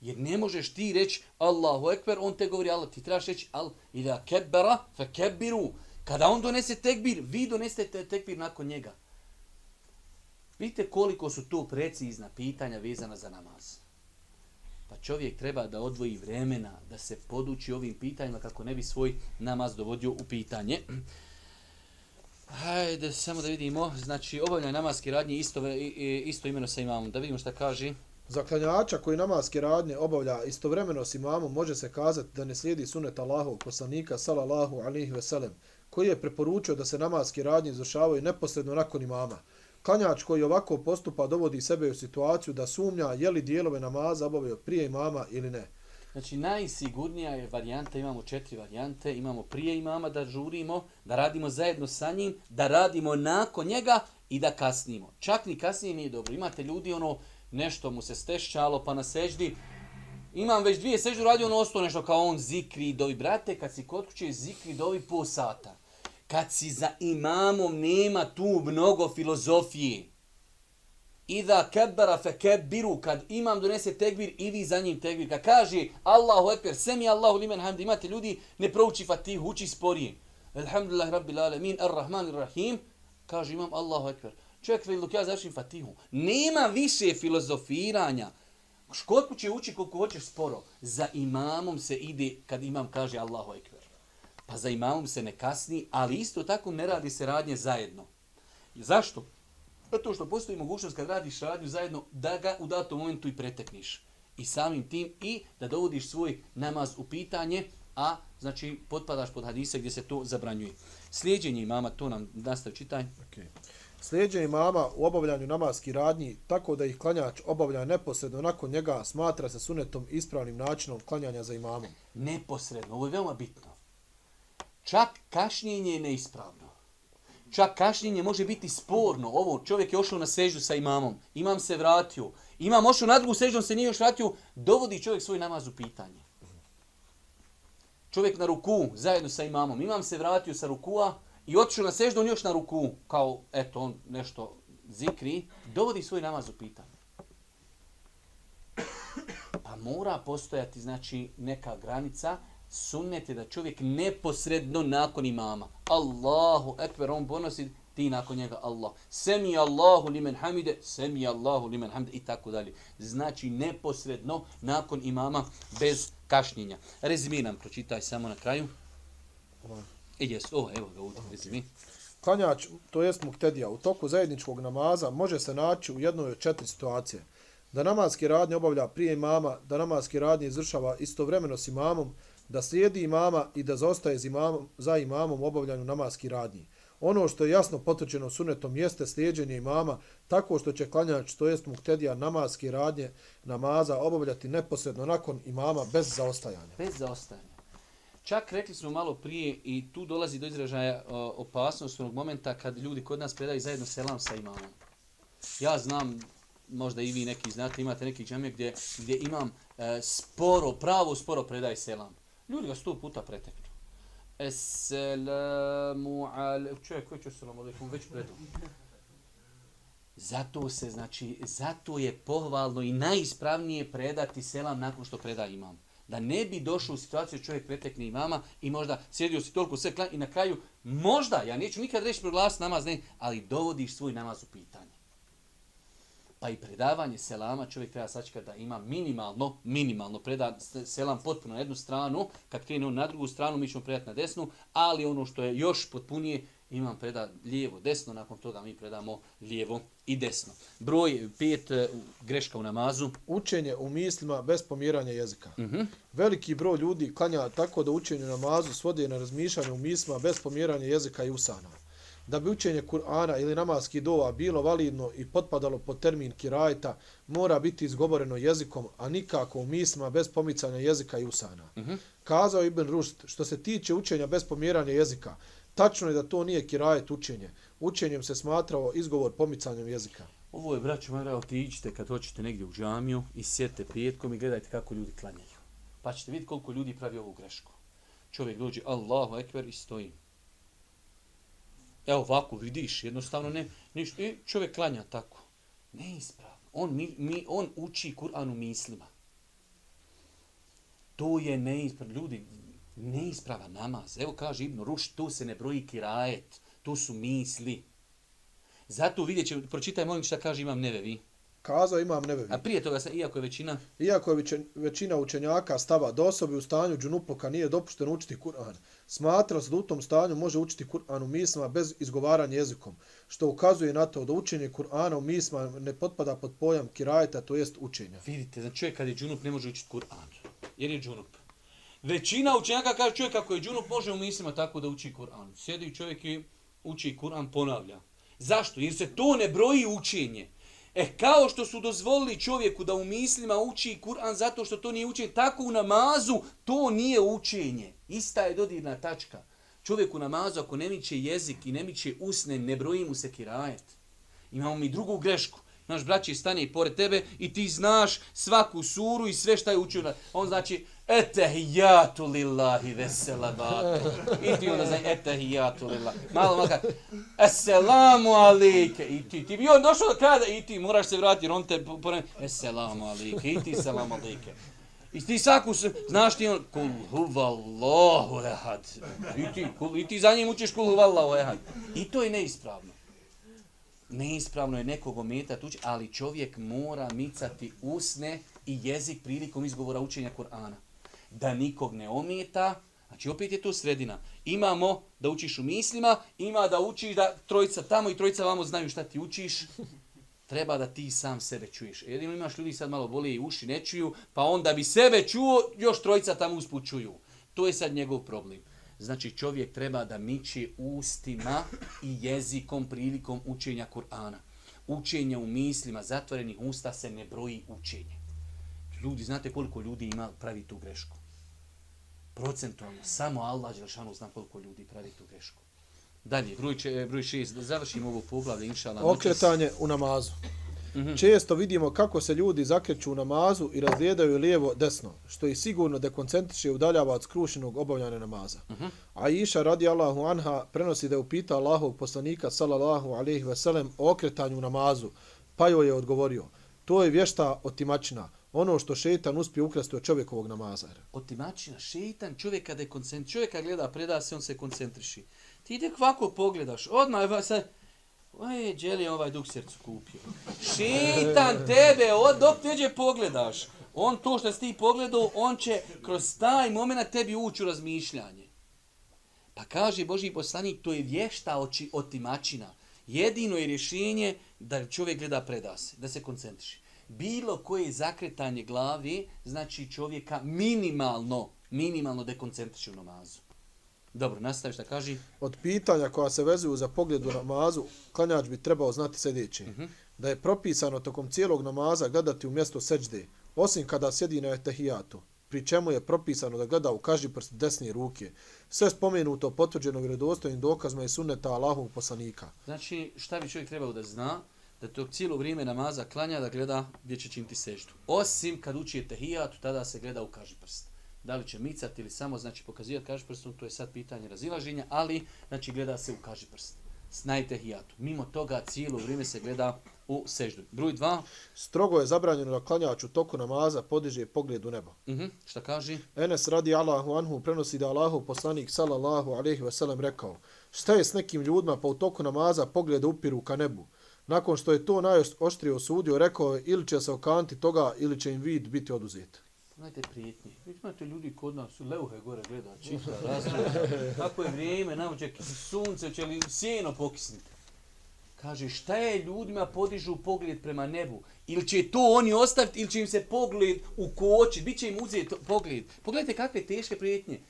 Jer ne možeš ti reći Allahu Ekber, on te govori Allah. Ti trebaš reći Al ila kebbera fe kebbiru. Kada on donese tekbir, vi donesete tekbir nakon njega. Vidite koliko su tu precizna pitanja vezana za namaz. Pa čovjek treba da odvoji vremena, da se poduči ovim pitanjima kako ne bi svoj namaz dovodio u pitanje. Hajde, samo da vidimo. Znači, obavljanje namaske radnje isto, isto imeno sa imamom. Da vidimo šta kaže. Za klanjača koji namaske radnje obavlja istovremeno s imamom može se kazati da ne slijedi sunet Allahov poslanika sallallahu alihi veselem, koji je preporučio da se namaske radnje izvršavaju neposredno nakon imama. Klanjač koji ovako postupa dovodi sebe u situaciju da sumnja je li dijelove namaza obavio prije imama ili ne. Znači najsigurnija je varijanta, imamo četiri varijante, imamo prije imama da žurimo, da radimo zajedno sa njim, da radimo nakon njega i da kasnimo. Čak ni kasnije nije dobro. Imate ljudi ono nešto mu se stešćalo pa na seždi, imam već dvije seždu radio ono ostalo nešto kao on zikri dovi. Brate, kad si kod kuće zikri dovi po sata kad si za imamom nema tu mnogo filozofije. Iza kebara fe kebiru, kad imam donese tekbir, idi za njim tekbir. Kad kaže Allahu ekber, semi Allahu limen hamd, imate ljudi, ne prouči fatihu, uči sporije. Alhamdulillah rabbil alamin, ar-Rahman ar-Rahim, kaže imam Allahu ekber. Čovjek veli dok ja završim fatihu. Nema više filozofiranja. Škotku će uči koliko hoćeš sporo. Za imamom se ide kad imam kaže Allahu ekber pa za imamom se ne kasni, ali isto tako ne radi se radnje zajedno. Zašto? Zato što postoji mogućnost kad radiš radnju zajedno da ga u datom momentu i pretekniš. I samim tim i da dovodiš svoj namaz u pitanje, a znači potpadaš pod hadise gdje se to zabranjuje. Slijedjenje imama, to nam nastav čitaj. Okay. Slijedjenje imama u obavljanju namaskih radnji tako da ih klanjač obavlja neposredno nakon njega smatra se sunetom ispravnim načinom klanjanja za imamom. Neposredno, ovo je veoma bitno. Čak kašnjenje je neispravno. Čak kašnjenje može biti sporno. Ovo, čovjek je ošao na seždu sa imamom. Imam se vratio. Imam ošao na drugu seždu, on se nije još vratio. Dovodi čovjek svoj namaz u pitanje. Čovjek na ruku, zajedno sa imamom. Imam se vratio sa rukua i otišao na seždu, on još na ruku. Kao, eto, on nešto zikri. Dovodi svoj namaz u pitanje. Pa mora postojati, znači, neka granica sunnet je da čovjek neposredno nakon imama. Allahu ekber, on ponosi ti nakon njega Allah. Semi Allahu limen hamide, semi Allahu limen hamide i tako dalje. Znači neposredno nakon imama bez kašnjenja. Rezimiram, pročitaj samo na kraju. I e, jes, o, evo ga ovdje, rezimi. Klanjač, to jest muktedija, u toku zajedničkog namaza može se naći u jednoj od četiri situacije. Da namazki radnje obavlja prije imama, da namazki radnje izvršava istovremeno s imamom, da slijedi imama i da zostaje imamom, za imamom obavljanju namaski radnji. Ono što je jasno potvrđeno sunetom jeste slijedženje imama tako što će klanjač, to jest muktedija, namaski radnje namaza obavljati neposredno nakon imama bez zaostajanja. Bez zaostajanja. Čak rekli smo malo prije i tu dolazi do izražaja opasnost onog momenta kad ljudi kod nas predaju zajedno selam sa imamom. Ja znam, možda i vi neki znate, imate neki džamije gdje, gdje imam e, sporo, pravo sporo predaj selam. Ljudi ga sto puta preteknu. Esselamu alaikum. Čovjek, koji će assalamu alaikum? Već predom. Zato se, znači, zato je pohvalno i najispravnije predati selam nakon što preda imam. Da ne bi došao u situaciju čovjek pretekne imama i možda sjedio si toliko sve klan i na kraju možda, ja neću nikad reći proglasiti namaz, ne, ali dovodiš svoj namaz u pitanje pa i predavanje selama čovjek treba sačekati da ima minimalno, minimalno preda selam potpuno na jednu stranu, kad krene na drugu stranu mi ćemo predati na desnu, ali ono što je još potpunije, imam preda lijevo, desno, nakon toga mi predamo lijevo i desno. Broj pet e, greška u namazu. Učenje u mislima bez pomjeranja jezika. Uh mhm. -huh. Veliki broj ljudi klanja tako da učenje u namazu svodi na razmišljanje u mislima bez pomjeranja jezika i usana da bi učenje Kur'ana ili namaski dova bilo validno i potpadalo pod termin kirajta, mora biti izgovoreno jezikom, a nikako u mislima bez pomicanja jezika i usana. Uh mhm. -huh. Kazao Ibn Rušt, što se tiče učenja bez pomjeranja jezika, tačno je da to nije kirajet učenje. Učenjem se smatrao izgovor pomicanjem jezika. Ovo je, braću, mora otiđite kad hoćete negdje u džamiju i sjete petkom i gledajte kako ljudi klanjaju. Pa ćete vidjeti koliko ljudi pravi ovu grešku. Čovjek dođe, Allahu ekber, i stoji. Evo ovako vidiš, jednostavno ne, ništa. I čovjek klanja tako. Neispravno. On, mi, mi, on uči Kur'an u mislima. To je neispravno. Ljudi, neisprava namaz. Evo kaže Ibn Ruš, tu se ne broji kirajet. Tu su misli. Zato vidjet će, pročitaj molim šta kaže imam nevevi kazao imam nebevi. A prije toga, iako je većina... Iako je većina učenjaka stava da osobi u stanju džunuploka nije dopušteno učiti Kur'an, smatrao se da u tom stanju može učiti Kur'an u mislima bez izgovaranja jezikom, što ukazuje na to da učenje Kur'ana u mislima ne potpada pod pojam kirajeta, to jest učenja. Vidite, znači čovjek kad je džunup ne može učiti Kur'an, jer je džunup. Većina učenjaka kaže čovjek kako je džunup može u mislima tako da uči Kur'an. Sjedi čovjek i uči Kur'an, ponavlja. Zašto? Jer se to ne broji učenje. E, kao što su dozvolili čovjeku da u mislima uči Kur'an zato što to nije učenje, tako u namazu to nije učenje. Ista je dodirna tačka. Čovjek u namazu ako ne miće jezik i ne miće usne, ne broji mu se kirajet. Imamo mi drugu grešku. Naš braći stane i pored tebe i ti znaš svaku suru i sve šta je učio. On znači, etehijatu lillahi veselabatu. I ti onda znači, etehijatu lillahi. Malo malo kada, eselamu alike. I ti, ti bi on došao do kada i ti moraš se vratiti, on te pored, eselamu alike. I ti selamu alike. I ti svaku, znaš ti on, kul huvallahu ehad. I ti, kul, I ti za njim učiš kul huvallahu ehad. I to je neispravno neispravno je nekog ometati uči, ali čovjek mora micati usne i jezik prilikom izgovora učenja Kur'ana. Da nikog ne ometa, znači opet je to sredina. Imamo da učiš u mislima, ima da učiš da trojica tamo i trojica vamo znaju šta ti učiš. Treba da ti sam sebe čuješ. Jedino imaš ljudi sad malo bolije i uši ne čuju, pa onda bi sebe čuo, još trojica tamo uspućuju. To je sad njegov problem. Znači čovjek treba da miči ustima i jezikom prilikom učenja Kur'ana. Učenje u mislima zatvorenih usta se ne broji učenje. Ljudi, znate koliko ljudi ima pravi tu grešku? Procentualno, samo Allah Đelšanu zna koliko ljudi pravi tu grešku. Dalje, broj, če, broj šest, da završimo ovo poglavlje, inšala. Okretanje u namazu. Mhm. Često vidimo kako se ljudi zakreću u namazu i razgledaju lijevo desno, što ih sigurno dekoncentriše i udaljava od skrušenog obavljanja namaza. Uh -huh. A Iša radi Allahu anha prenosi da je upita Allahov poslanika sallallahu alaihi veselem o okretanju u namazu, pa joj je odgovorio, to je vješta otimačina, ono što šetan uspije ukrasti od čovjekovog namaza. Otimačina, šetan čovjek kada je koncentriš, čovjek kada gleda, preda se, on se koncentriši. Ti ide kvako pogledaš, odmah se, Oj, Đeli ovaj duk srcu kupio. Šitan tebe, od dok teđe pogledaš. On to što si ti pogledao, on će kroz taj moment tebi ući u razmišljanje. Pa kaže Boži poslanik, to je vješta oči otimačina. Jedino je rješenje da čovjek gleda preda se, da se koncentriši. Bilo koje zakretanje glavi, znači čovjeka minimalno, minimalno dekoncentriši u namazu. Dobro, nastaviš da kaži. Od pitanja koja se vezuju za pogled u namazu, klanjač bi trebao znati sljedeće. Uh -huh. Da je propisano tokom cijelog namaza gledati u mjesto seđde, osim kada sjedi na etahijatu, pri čemu je propisano da gleda u kaži prst desne ruke. Sve spomenuto potvrđeno vjerodostojnim dokazima i sunneta Allahovog poslanika. Znači, šta bi čovjek trebao da zna? Da tog cijelo vrijeme namaza klanja da gleda gdje će činiti seždu. Osim kad uči etahijatu, tada se gleda u kaži prst da li će micati ili samo znači pokazivati kaži prstom, to je sad pitanje razilaženja, ali znači gleda se u kaži prst. Snajte hijatu. Mimo toga cijelo vrijeme se gleda u seždu. Broj dva. Strogo je zabranjeno da klanjač u toku namaza podiže pogled u nebo. Uh mhm, -huh. Šta kaže? Enes radi Allahu anhu prenosi da Allahu poslanik sallallahu alaihi ve sellem rekao šta je s nekim ljudima pa u toku namaza pogled upiru ka nebu. Nakon što je to najoštrije osudio, rekao je ili će se okanti toga ili će im vid biti oduzet. Znajte prijetnje. Vi imate ljudi kod nas, su leuhe gore gleda, čita, razgleda. Kako je vrijeme, nam će sunce, će li sjeno pokisniti. Kaže, šta je ljudima podižu pogled prema nebu? Ili će to oni ostaviti, ili će im se pogled ukočiti, bit će im uzeti pogled. Pogledajte kakve teške prijetnje.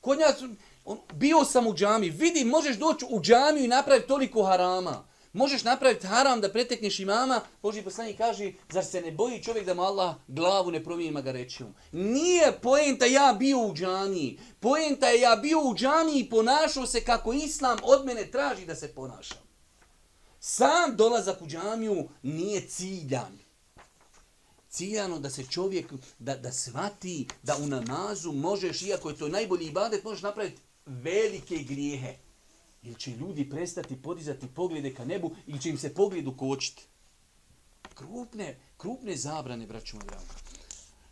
Kod nas, on, bio sam u džami, vidi, možeš doći u džamiju i napraviti toliko harama. Možeš napraviti haram da pretekneš imama, Boži poslanik kaže, zar se ne boji čovjek da mu Allah glavu ne promijeni magarećijom? Nije poenta ja bio u džaniji. Poenta je ja bio u džaniji i ponašao se kako Islam od mene traži da se ponašam. Sam dolazak u džamiju nije ciljan. Ciljano da se čovjek, da, da svati da u namazu možeš, iako je to najbolji ibadet, možeš napraviti velike grijehe. Ili će ljudi prestati podizati poglede ka nebu ili će im se pogled ukočiti? Krupne, krupne zabrane, braću moj drago.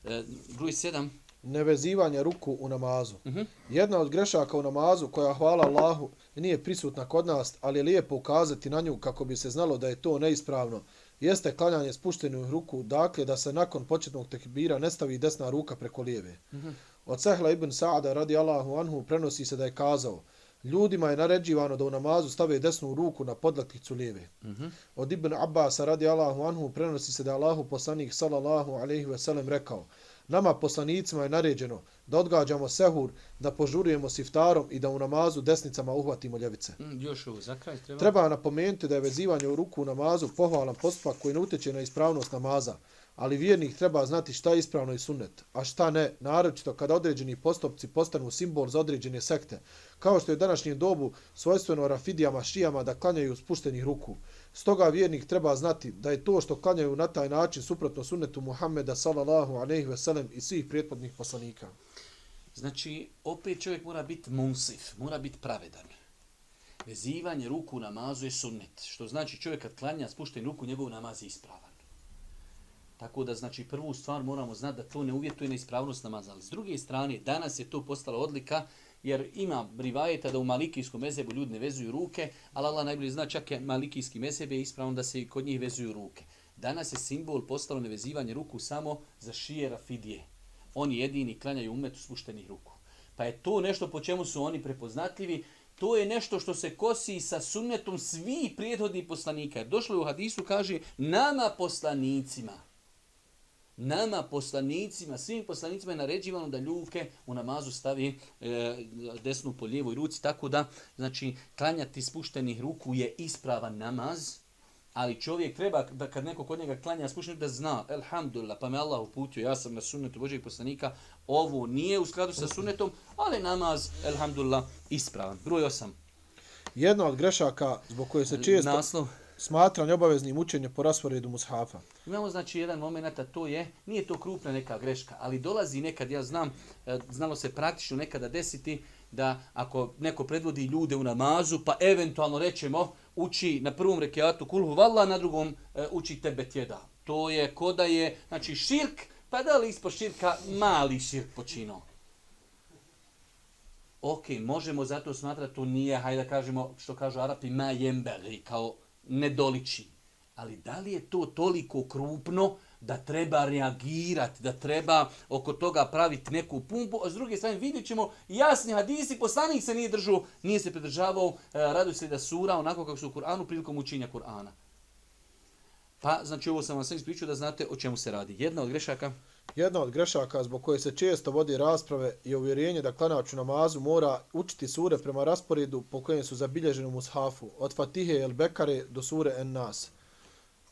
E, broj sedam. Nevezivanje ruku u namazu. Uh Mhm. -huh. Jedna od grešaka u namazu koja, hvala Allahu, nije prisutna kod nas, ali je lijepo ukazati na nju kako bi se znalo da je to neispravno, jeste klanjanje spuštenih ruku, dakle da se nakon početnog tekbira ne stavi desna ruka preko lijeve. Uh Mhm. -huh. Od Sehla ibn Sa'ada radi Allahu anhu prenosi se da je kazao, Ljudima je naređivano da u namazu stave desnu ruku na podlakticu lijeve. Uh -huh. Od Ibn Abbas radi Allahu anhu prenosi se da Allahu poslanik sallallahu alaihi ve sellem rekao Nama poslanicima je naređeno da odgađamo sehur, da požurujemo s iftarom i da u namazu desnicama uhvatimo ljevice. Mm, još ovo, za kraj treba. Treba napomenuti da je vezivanje u ruku u namazu pohvalan postupak koji ne utječe na ispravnost namaza, ali vjernik treba znati šta je ispravno i sunnet, a šta ne, naročito kada određeni postupci postanu simbol za određene sekte, kao što je u današnjem dobu svojstveno rafidijama, šijama da klanjaju spuštenih ruku. Stoga vjernik treba znati da je to što klanjaju na taj način suprotno sunnetu Muhammeda sallallahu alejhi ve sellem i svih prethodnih poslanika. Znači, opet čovjek mora biti munsif, mora biti pravedan. Vezivanje ruku u namazu je sunnet, što znači čovjek kad klanja spušten ruku, njegov namaz je ispravan. Tako da, znači, prvu stvar moramo znati da to ne uvjetuje na ispravnost namaza. Ali s druge strane, danas je to postala odlika, jer ima rivajeta da u malikijskom mezebu ljudi ne vezuju ruke, ali Allah najbolje zna čak je malikijski mezeb je ispravno da se kod njih vezuju ruke. Danas je simbol postalo nevezivanje ruku samo za šije rafidije. Oni jedini klanjaju umetu spuštenih ruku. Pa je to nešto po čemu su oni prepoznatljivi, to je nešto što se kosi sa sunnetom svih prijethodnih poslanika. Došlo je u hadisu, kaže, nama poslanicima, nama poslanicima, svim poslanicima je naređivano da ljuke u namazu stavi e, desnu po lijevoj ruci, tako da, znači, klanjati spuštenih ruku je ispravan namaz, ali čovjek treba da kad neko kod njega klanja spuštenih da zna, elhamdulillah, pa me Allah uputio, ja sam na sunnetu Božeg poslanika, ovo nije u skladu sa sunnetom, ali namaz, elhamdulillah, ispravan. Broj 8. Jedna od grešaka zbog koje se često Naslov smatranje obaveznim učenje po rasporedu mushafa. Imamo znači jedan moment, a to je, nije to krupna neka greška, ali dolazi nekad, ja znam, e, znalo se praktično nekada desiti da ako neko predvodi ljude u namazu, pa eventualno rećemo, uči na prvom rekiatu kulhu valla, na drugom e, uči tebe tjeda. To je koda je, znači širk, pa da li ispod širka mali širk počino. Ok, možemo zato smatrati to nije, hajde da kažemo, što kažu Arapi, ma jemberi, kao ne doliči. Ali da li je to toliko krupno da treba reagirati, da treba oko toga praviti neku pumpu, a s druge strane vidjet ćemo jasni hadisi, poslanik se nije držao, nije se pridržavao e, radu da sura onako kako su u Kur'anu prilikom učinja Kur'ana. Pa, znači ovo sam vam sve ispričao da znate o čemu se radi. Jedna od grešaka, Jedna od grešaka zbog koje se često vodi rasprave je uvjerenje da klanač u namazu mora učiti sure prema rasporedu po kojem su zabilježeni u mushafu, od Fatihe el Bekare do sure En Nas.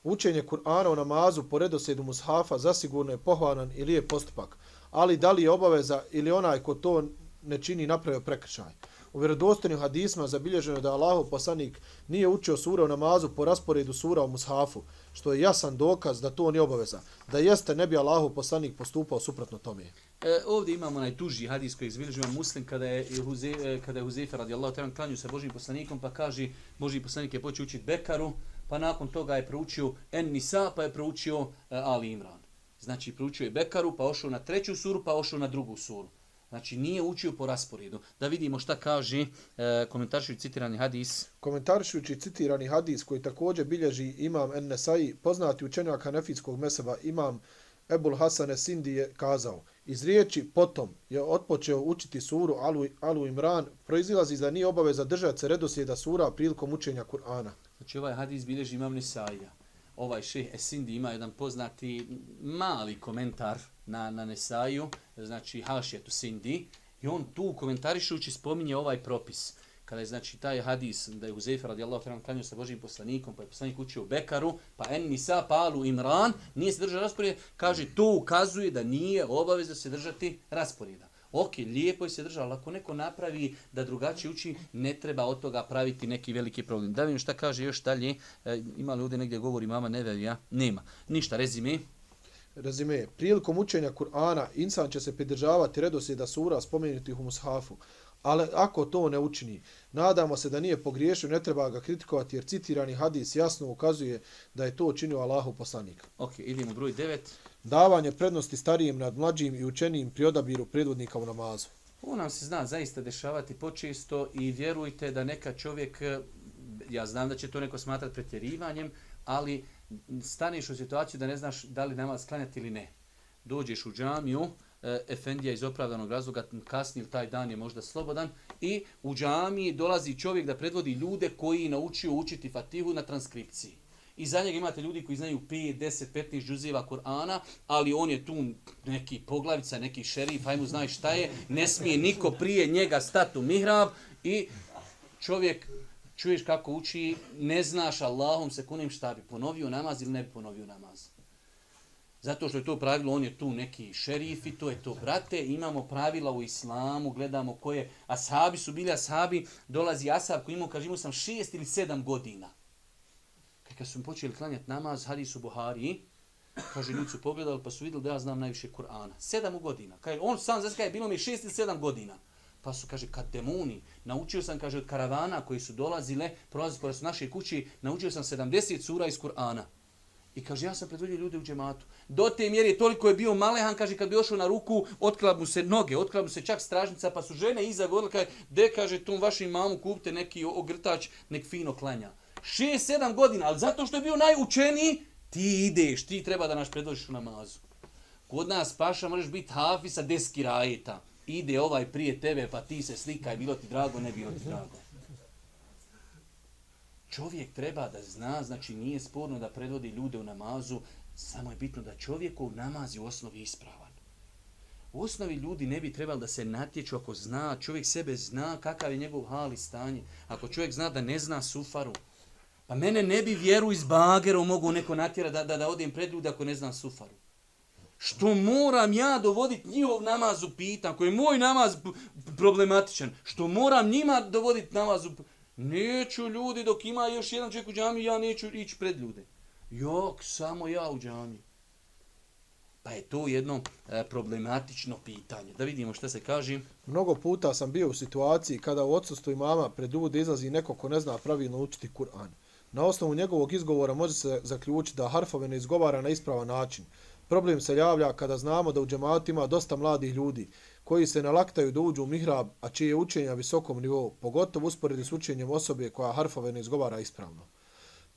Učenje Kur'ana u namazu po redosedu mushafa zasigurno je pohvalan i lijep postupak, ali da li je obaveza ili onaj ko to ne čini napravio prekršaj. U vjerodostojnim hadisma zabilježeno je da Allahov poslanik nije učio sura u namazu po rasporedu sura u mushafu, što je jasan dokaz da to nije obaveza. Da jeste, ne bi Allahov poslanik postupao suprotno tome. E, ovdje imamo najtuži hadis koji izbilježuje muslim kada je Huze, e, kada je Huzefa radijallahu ta'ala klanju sa Božim poslanikom pa kaže Boži poslanik je počeo učiti Bekaru pa nakon toga je proučio En Nisa pa je proučio e, Ali Imran. Znači proučio je Bekaru pa ošao na treću suru pa ošao na drugu suru. Znači nije učio po rasporedu. Da vidimo šta kaže e, komentaršujući citirani hadis. Komentaršujući citirani hadis koji također bilježi imam En-Nesai, poznati učenjak Hanefijskog meseba imam Ebul Hasan Sindi je kazao, iz riječi potom je otpočeo učiti suru Alu, Alu Imran, proizilazi da nije obaveza držati se redoslijeda sura prilikom učenja Kur'ana. Znači ovaj hadis bilježi imam Nesaija. Ovaj šeh Esindi ima jedan poznati mali komentar na, na Nesaju, znači Hašjetu Sindi, i on tu komentarišući spominje ovaj propis. Kada je znači taj hadis da je Huzefa radijallahu ta'ala klanio sa Božim poslanikom, pa je poslanik učio Bekaru, pa en nisa palu Imran, nije se držao rasporeda, kaže to ukazuje da nije obavezno se držati rasporeda. Ok, lijepo je se držao, ali ako neko napravi da drugačije uči, ne treba od toga praviti neki veliki problem. Da vidim šta kaže još dalje, e, ima li ovdje negdje govori mama nevelja? Nema. Ništa, rezime. Rezime, prilikom učenja Kur'ana insan će se pridržavati redoslijeda sura spomenutih u mushafu, ali ako to ne učini, nadamo se da nije pogriješio, ne treba ga kritikovati jer citirani hadis jasno ukazuje da je to učinio Allahu poslanik. Ok, idemo broj 9. Davanje prednosti starijim nad mlađim i učenijim pri odabiru predvodnika u namazu. Ovo nam se zna zaista dešavati počesto i vjerujte da neka čovjek, ja znam da će to neko smatrati pretjerivanjem, ali staneš u situaciju da ne znaš da li namaz klanjati ili ne. Dođeš u džamiju, e, Efendija iz opravdanog razloga kasni ili taj dan je možda slobodan i u džamiji dolazi čovjek da predvodi ljude koji naučio učiti Fatihu na transkripciji. I za njega imate ljudi koji znaju 5, 10, 15 džuzeva Kur'ana, ali on je tu neki poglavica, neki šerif, ajmo znaš šta je, ne smije niko prije njega stati u mihrab i čovjek čuješ kako uči, ne znaš Allahom se kunim šta bi ponovio namaz ili ne bi ponovio namaz. Zato što je to pravilo, on je tu neki šerif i to je to brate, imamo pravila u islamu, gledamo koje ashabi su bili ashabi, dolazi ashab koji imao, kaže, imao sam šest ili sedam godina. Kad su počeli klanjati namaz, hadis u Buhari, kaže, ljudi su pogledali pa su vidjeli da ja znam najviše Kur'ana. Sedam godina. Kaj, on sam zase kaže, bilo mi šest ili sedam godina. Pa su, kaže, kad demoni, naučio sam, kaže, od karavana koji su dolazile, prolazili pored naše kući, naučio sam 70 sura iz Kur'ana. I kaže, ja sam predvodio ljude u džematu. Do te mjeri toliko je bio malehan, kaže, kad bi ošao na ruku, otkla mu se noge, otkla mu se čak stražnica, pa su žene iza govorile, kaže, de, kaže, tom vašim mamu kupte neki ogrtač, nek fino klanja. 6-7 godina, ali zato što je bio najučeniji, ti ideš, ti treba da naš predvodiš u namazu. Kod nas paša možeš biti hafi sa deski rajeta. Ide ovaj prije tebe, pa ti se slikaj, bilo ti drago, ne bilo ti drago. Čovjek treba da zna, znači nije sporno da predvodi ljude u namazu, samo je bitno da čovjeku namaz je u osnovi ispravan. U osnovi ljudi ne bi trebali da se natječu ako zna, čovjek sebe zna kakav je njegov hal i stanje. Ako čovjek zna da ne zna sufaru, pa mene ne bi vjeru iz bagera mogu neko natjera da, da, da odim pred ljudi ako ne znam sufaru. Što moram ja dovoditi njihov namaz u pitan, koji je moj namaz problematičan, što moram njima dovoditi namaz u Neću ljudi dok ima još jedan čovjek u džami, ja neću ići pred ljude. Jok, samo ja u džami. Pa je to jedno e, problematično pitanje. Da vidimo šta se kaže. Mnogo puta sam bio u situaciji kada u odsustvu imama pred ljude izlazi neko ko ne zna pravilno učiti Kur'an. Na osnovu njegovog izgovora može se zaključiti da harfove ne izgovara na ispravan način. Problem se javlja kada znamo da u džematima dosta mladih ljudi koji se nalaktaju da uđu u mihrab, a čije je učenja visokom nivou, pogotovo usporedi s učenjem osobe koja harfove ne izgovara ispravno.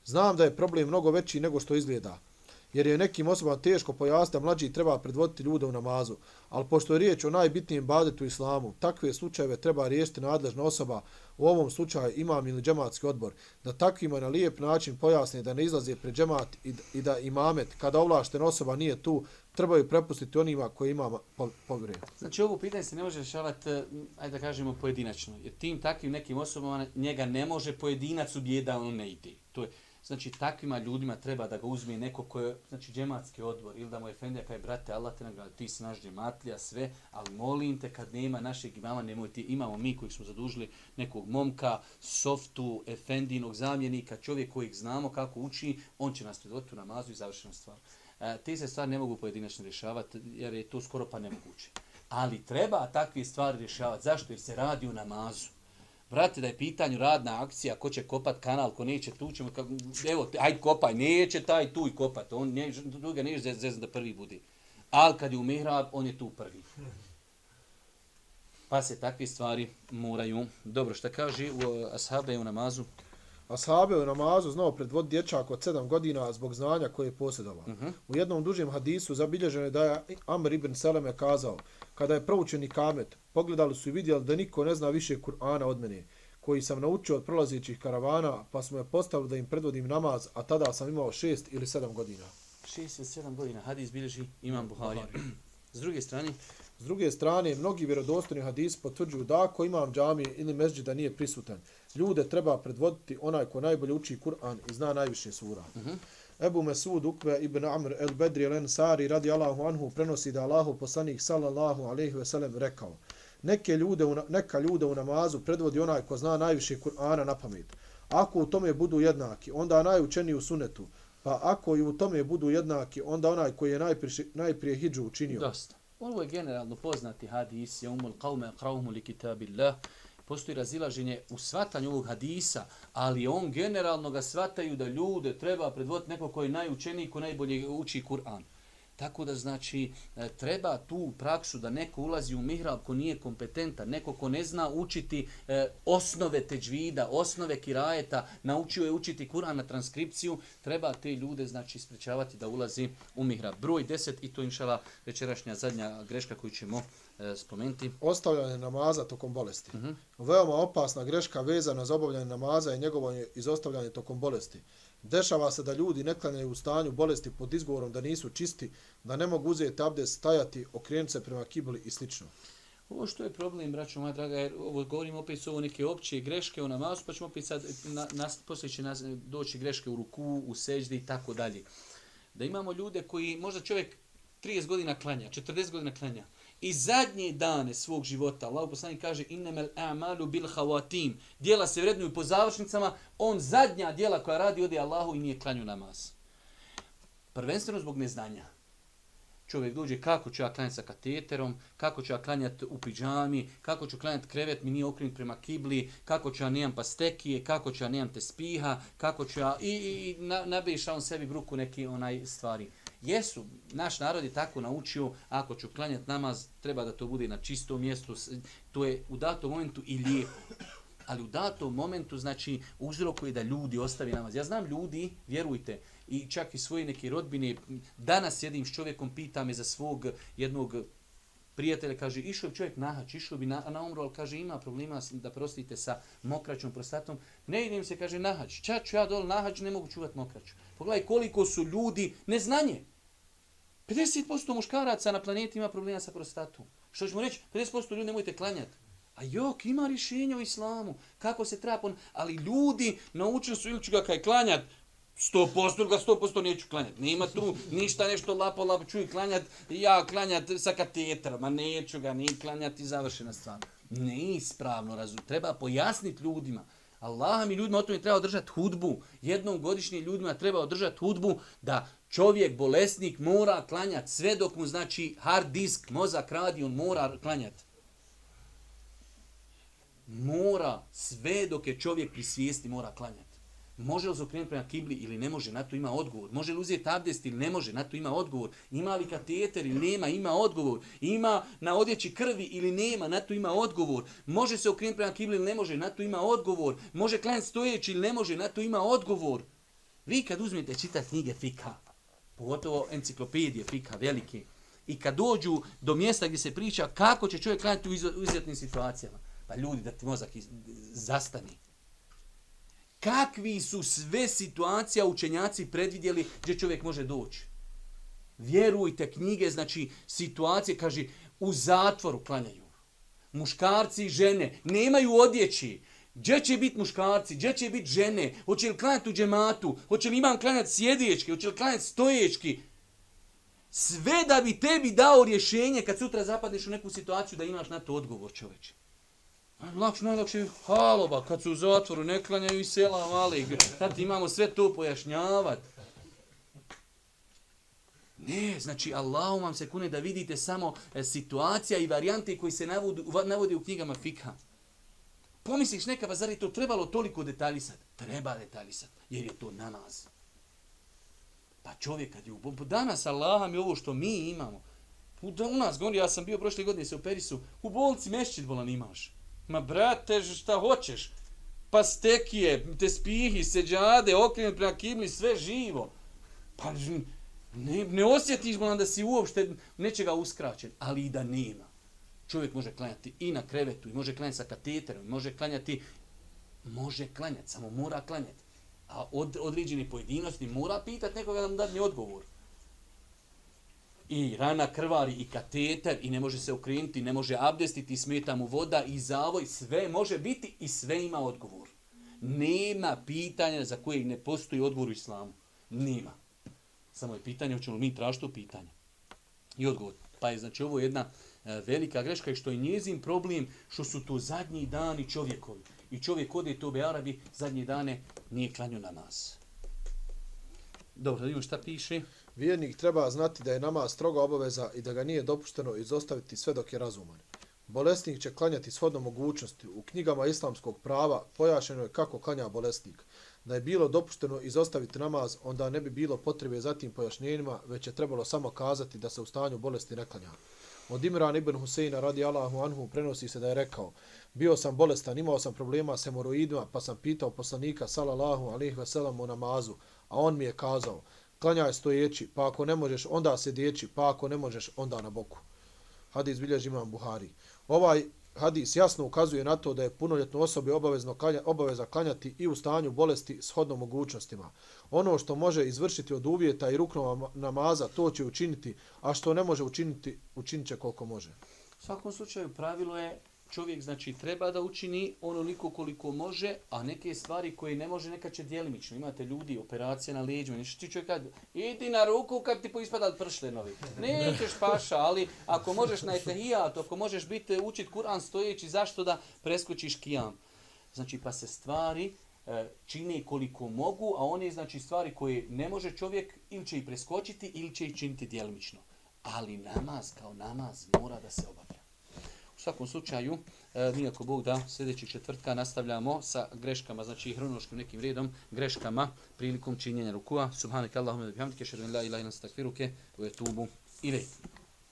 Znam da je problem mnogo veći nego što izgleda, jer je nekim osobama teško pojasniti da mlađi treba predvoditi ljude u namazu, ali pošto je riječ o najbitnijem badetu islamu, takve slučajeve treba riješiti nadležna osoba, u ovom slučaju imam ili džematski odbor, da takvima na lijep način pojasne da ne izlaze pred džemat i, i da imamet, kada ovlaštena osoba nije tu, trebaju prepustiti onima koji ima povire. Znači ovo pitanje se ne može rješavati, eh, ajde da kažemo, pojedinačno. Jer tim takvim nekim osobama njega ne može pojedinac ubijeda, on ne ide. To je, znači takvima ljudima treba da ga uzme neko ko je, znači džematski odbor ili da mu je fendija kaj brate Allah te nagrada, ti si naš džematlija, sve, ali molim te kad nema našeg imama, nemoj ti, imamo mi koji smo zadužili nekog momka, softu, efendinog zamjenika, čovjek kojeg znamo kako uči, on će nas predvoditi u namazu i završena stvar. E, te se stvari ne mogu pojedinačno rješavati jer je to skoro pa nemoguće. Ali treba takve stvari rješavati. Zašto? Jer se radi u namazu. Brate, da je pitanju radna akcija, ko će kopat kanal, ko neće, tu ćemo, kako, evo, aj kopaj, neće taj tu i kopat, on ne, druga neće zezan da prvi budi. Ali kad je u mihrab, on je tu prvi. Pa se takve stvari moraju. Dobro, šta kaže u Ashabe u namazu? Ashabe u namazu znao predvod dječak od sedam godina zbog znanja koje je posjedovao. Uh Mhm. -huh. U jednom dužem hadisu zabilježeno je da je Amr ibn Seleme kazao, kada je proučeni kamet, pogledali su i vidjeli da niko ne zna više Kur'ana od mene, koji sam naučio od prolazećih karavana, pa smo je postavili da im predvodim namaz, a tada sam imao šest ili sedam godina. 67 godina hadis bilježi imam Buharija. S druge strane, S druge strane, mnogi vjerodostojni hadis potvrđuju da ako imam džamije ili mezđida nije prisutan, ljude treba predvoditi onaj ko najbolje uči Kur'an i zna najviše sura. Uh -huh. Ebu Mesud Ukve ibn Amr el Bedri el Ensari radi Allahu anhu prenosi da Allahu poslanik sallallahu alaihi ve sellem rekao neke ljude u, neka ljude u namazu predvodi onaj ko zna najviše Kur'ana na pamet. Ako u tome budu jednaki, onda najučeniji u sunetu, pa ako i u tome budu jednaki, onda onaj koji je najprije, najprije hidžu učinio. Dosta. Ovo je generalno poznati hadis, je umul qavme qravmu li kitabillah. Postoji razilaženje u svatanju ovog hadisa, ali on generalno ga svataju da ljude treba predvoditi neko koji je najučeniji, ko najbolje uči Kur'an. Tako da znači e, treba tu praksu da neko ulazi u mihrab ko nije kompetentan, neko ko ne zna učiti e, osnove teđvida, osnove kirajeta, naučio je učiti Kur'an na transkripciju, treba te ljude znači sprečavati da ulazi u mihrab. Broj 10 i to inšala večerašnja zadnja greška koju ćemo spomenuti. Ostavljanje namaza tokom bolesti. Uh -huh. Veoma opasna greška vezana za obavljanje namaza je njegovo izostavljanje tokom bolesti. Dešava se da ljudi ne klanjaju u stanju bolesti pod izgovorom da nisu čisti, da ne mogu uzeti abdest, stajati, okrenuti se prema kibli i slično. Ovo što je problem, braćo moja draga, jer ovo govorimo opet su ovo neke opće greške u namazu, pa ćemo opet sad, na, nas, poslije će nas doći greške u ruku, u seždi i tako dalje. Da imamo ljude koji, možda čovjek 30 godina klanja, 40 godina klanja, i zadnje dane svog života, Allah poslani kaže innemel a'malu bil hawatim, Djela se vrednuju po završnicama, on zadnja djela koja radi ode Allahu i nije klanju namaz. Prvenstveno zbog neznanja. Čovjek dođe kako ću ja klanjati sa kateterom, kako ću ja klanjati u piđami, kako ću klanjati krevet, mi nije okrenut prema kibli, kako ću ja nemam pastekije, kako ću ja nemam te spiha, kako ću ja... I, i, i nabiša on sebi bruku neki onaj stvari. Jesu, naš narod je tako naučio, ako ću klanjati namaz, treba da to bude na čistom mjestu, to je u datom momentu i lijepo. Ali u datom momentu, znači, uzrokuje da ljudi ostavi namaz. Ja znam ljudi, vjerujte, i čak i svoje neke rodbine, danas jedim s čovjekom, pita me za svog jednog prijatelja, kaže, išao bi čovjek nahač, išao bi na, na umru, ali kaže, ima problema da prostite sa mokraćom prostatom. Ne idem se, kaže, nahač. Čaču ja dol nahač, ne mogu čuvati mokraću. Pogledaj koliko su ljudi, neznanje. 50% muškaraca na planeti ima problema sa prostatom. Što ćemo reći, 50% ljudi nemojte klanjati. A jok, ima rješenja u islamu. Kako se treba pon... Ali ljudi naučili su ili ću ga kaj klanjati, 100% ga 100% neću klanjat. Nema tu ništa nešto lapo, lapo ću i ja klanjat sa katetrama, neću ga ni klanjati, završena stvar. Neispravno razum. Treba pojasniti ljudima. Allaha mi ljudima o tome treba održati hudbu. Jednom godišnje ljudima treba održati hudbu da čovjek, bolesnik, mora klanjati sve dok mu znači hard disk, mozak radi, on mora klanjati. Mora sve dok je čovjek pri svijesti mora klanjati. Može li se okrenuti prema kibli ili ne može, na to ima odgovor. Može li uzeti abdest ili ne može, na to ima odgovor. Ima li kateter ili nema, ima odgovor. Ima na odjeći krvi ili nema, na to ima odgovor. Može se okrenuti prema kibli ili ne može, na to ima odgovor. Može klan stojeći ili ne može, na to ima odgovor. Vi kad uzmete čitati knjige fika, pogotovo enciklopedije fika velike, i kad dođu do mjesta gdje se priča kako će čovjek klanjati u izuzetnim situacijama, pa ljudi da ti mozak zastani kakvi su sve situacija učenjaci predvidjeli gdje čovjek može doći. Vjerujte, knjige, znači situacije, kaže, u zatvoru klanjaju. Muškarci i žene nemaju odjeći. Gdje će biti muškarci, gdje će biti žene, hoće li klanjati u džematu, hoće li imam klanjati sjediječki, hoće li klanjati stoječki. Sve da bi tebi dao rješenje kad sutra zapadneš u neku situaciju da imaš na to odgovor čoveče. Lakše, najlakše haloba, kad su u zatvoru, ne klanjaju i sela mali. Sad imamo sve to pojašnjavati. Ne, znači Allahu vam se kune da vidite samo e, situacija i varijante koji se navodi, navodi u knjigama fikha. Pomisliš neka, pa zar je to trebalo toliko detaljisati? Treba detaljisati, jer je to namaz. Pa čovjek kad je u danas Allaha mi ovo što mi imamo, u, u nas, gori, ja sam bio prošle godine se u Perisu, u bolnici mešćit bolan imaš. Ma brate, šta hoćeš? Pa stekije, te spihi, seđade, okrenut prema kibli, sve živo. Pa ne, ne osjetiš bolan da si uopšte nečega uskraćen, ali i da nema. Čovjek može klanjati i na krevetu, i može klanjati sa kateterom, i može klanjati, može klanjati, samo mora klanjati. A od određeni pojedinosti mora pitati nekoga da mu dadne odgovor i rana krvari i kateter i ne može se okrenuti, ne može abdestiti, smeta mu voda i zavoj, sve može biti i sve ima odgovor. Nema pitanja za koje ne postoji odgovor u islamu. Nema. Samo je pitanje, hoćemo mi tražiti to pitanje. I odgovor. Pa je znači ovo jedna e, velika greška i što je njezin problem što su to zadnji dani čovjekovi. I čovjek ode to be Arabi, zadnje dane nije klanju namaz. Dobro, da vidimo šta piše. Vjernik treba znati da je nama stroga obaveza i da ga nije dopušteno izostaviti sve dok je razuman. Bolesnik će klanjati shodno mogućnosti. U knjigama islamskog prava pojašeno je kako klanja bolesnik. Da je bilo dopušteno izostaviti namaz, onda ne bi bilo potrebe za tim pojašnjenjima, već je trebalo samo kazati da se u stanju bolesti ne klanja. Od Imran ibn Huseina radi Allahu anhu prenosi se da je rekao Bio sam bolestan, imao sam problema s hemoroidima, pa sam pitao poslanika sallallahu alaihi ve sellem u namazu, a on mi je kazao klanjaj stojeći, pa ako ne možeš, onda sjedeći, pa ako ne možeš, onda na boku. Hadis bilježi imam Buhari. Ovaj hadis jasno ukazuje na to da je punoljetno osobi obavezno klanja, obaveza klanjati i u stanju bolesti s hodnom mogućnostima. Ono što može izvršiti od uvjeta i ruknova namaza, to će učiniti, a što ne može učiniti, učinit će koliko može. U svakom slučaju pravilo je čovjek znači treba da učini onoliko koliko može, a neke stvari koje ne može neka će djelimično. Imate ljudi, operacije na leđima, nešto ti čovjek kad idi na ruku kad ti poispada pršlenovi. Nećeš paša, ali ako možeš na etehijat, ako možeš biti učit Kur'an stojeći, zašto da preskočiš kijam? Znači pa se stvari e, čine koliko mogu, a one znači stvari koje ne može čovjek ili će ih preskočiti ili će ih činiti djelimično. Ali namaz kao namaz mora da se obavlja. U svakom slučaju, e, mi ako Bog da, sljedećeg četvrtka nastavljamo sa greškama, znači hronološkim nekim redom, greškama prilikom činjenja rukua. Subhanak Allahumma bihamdike, šeru la ilaha illa anta astaghfiruke wa atubu ilayk.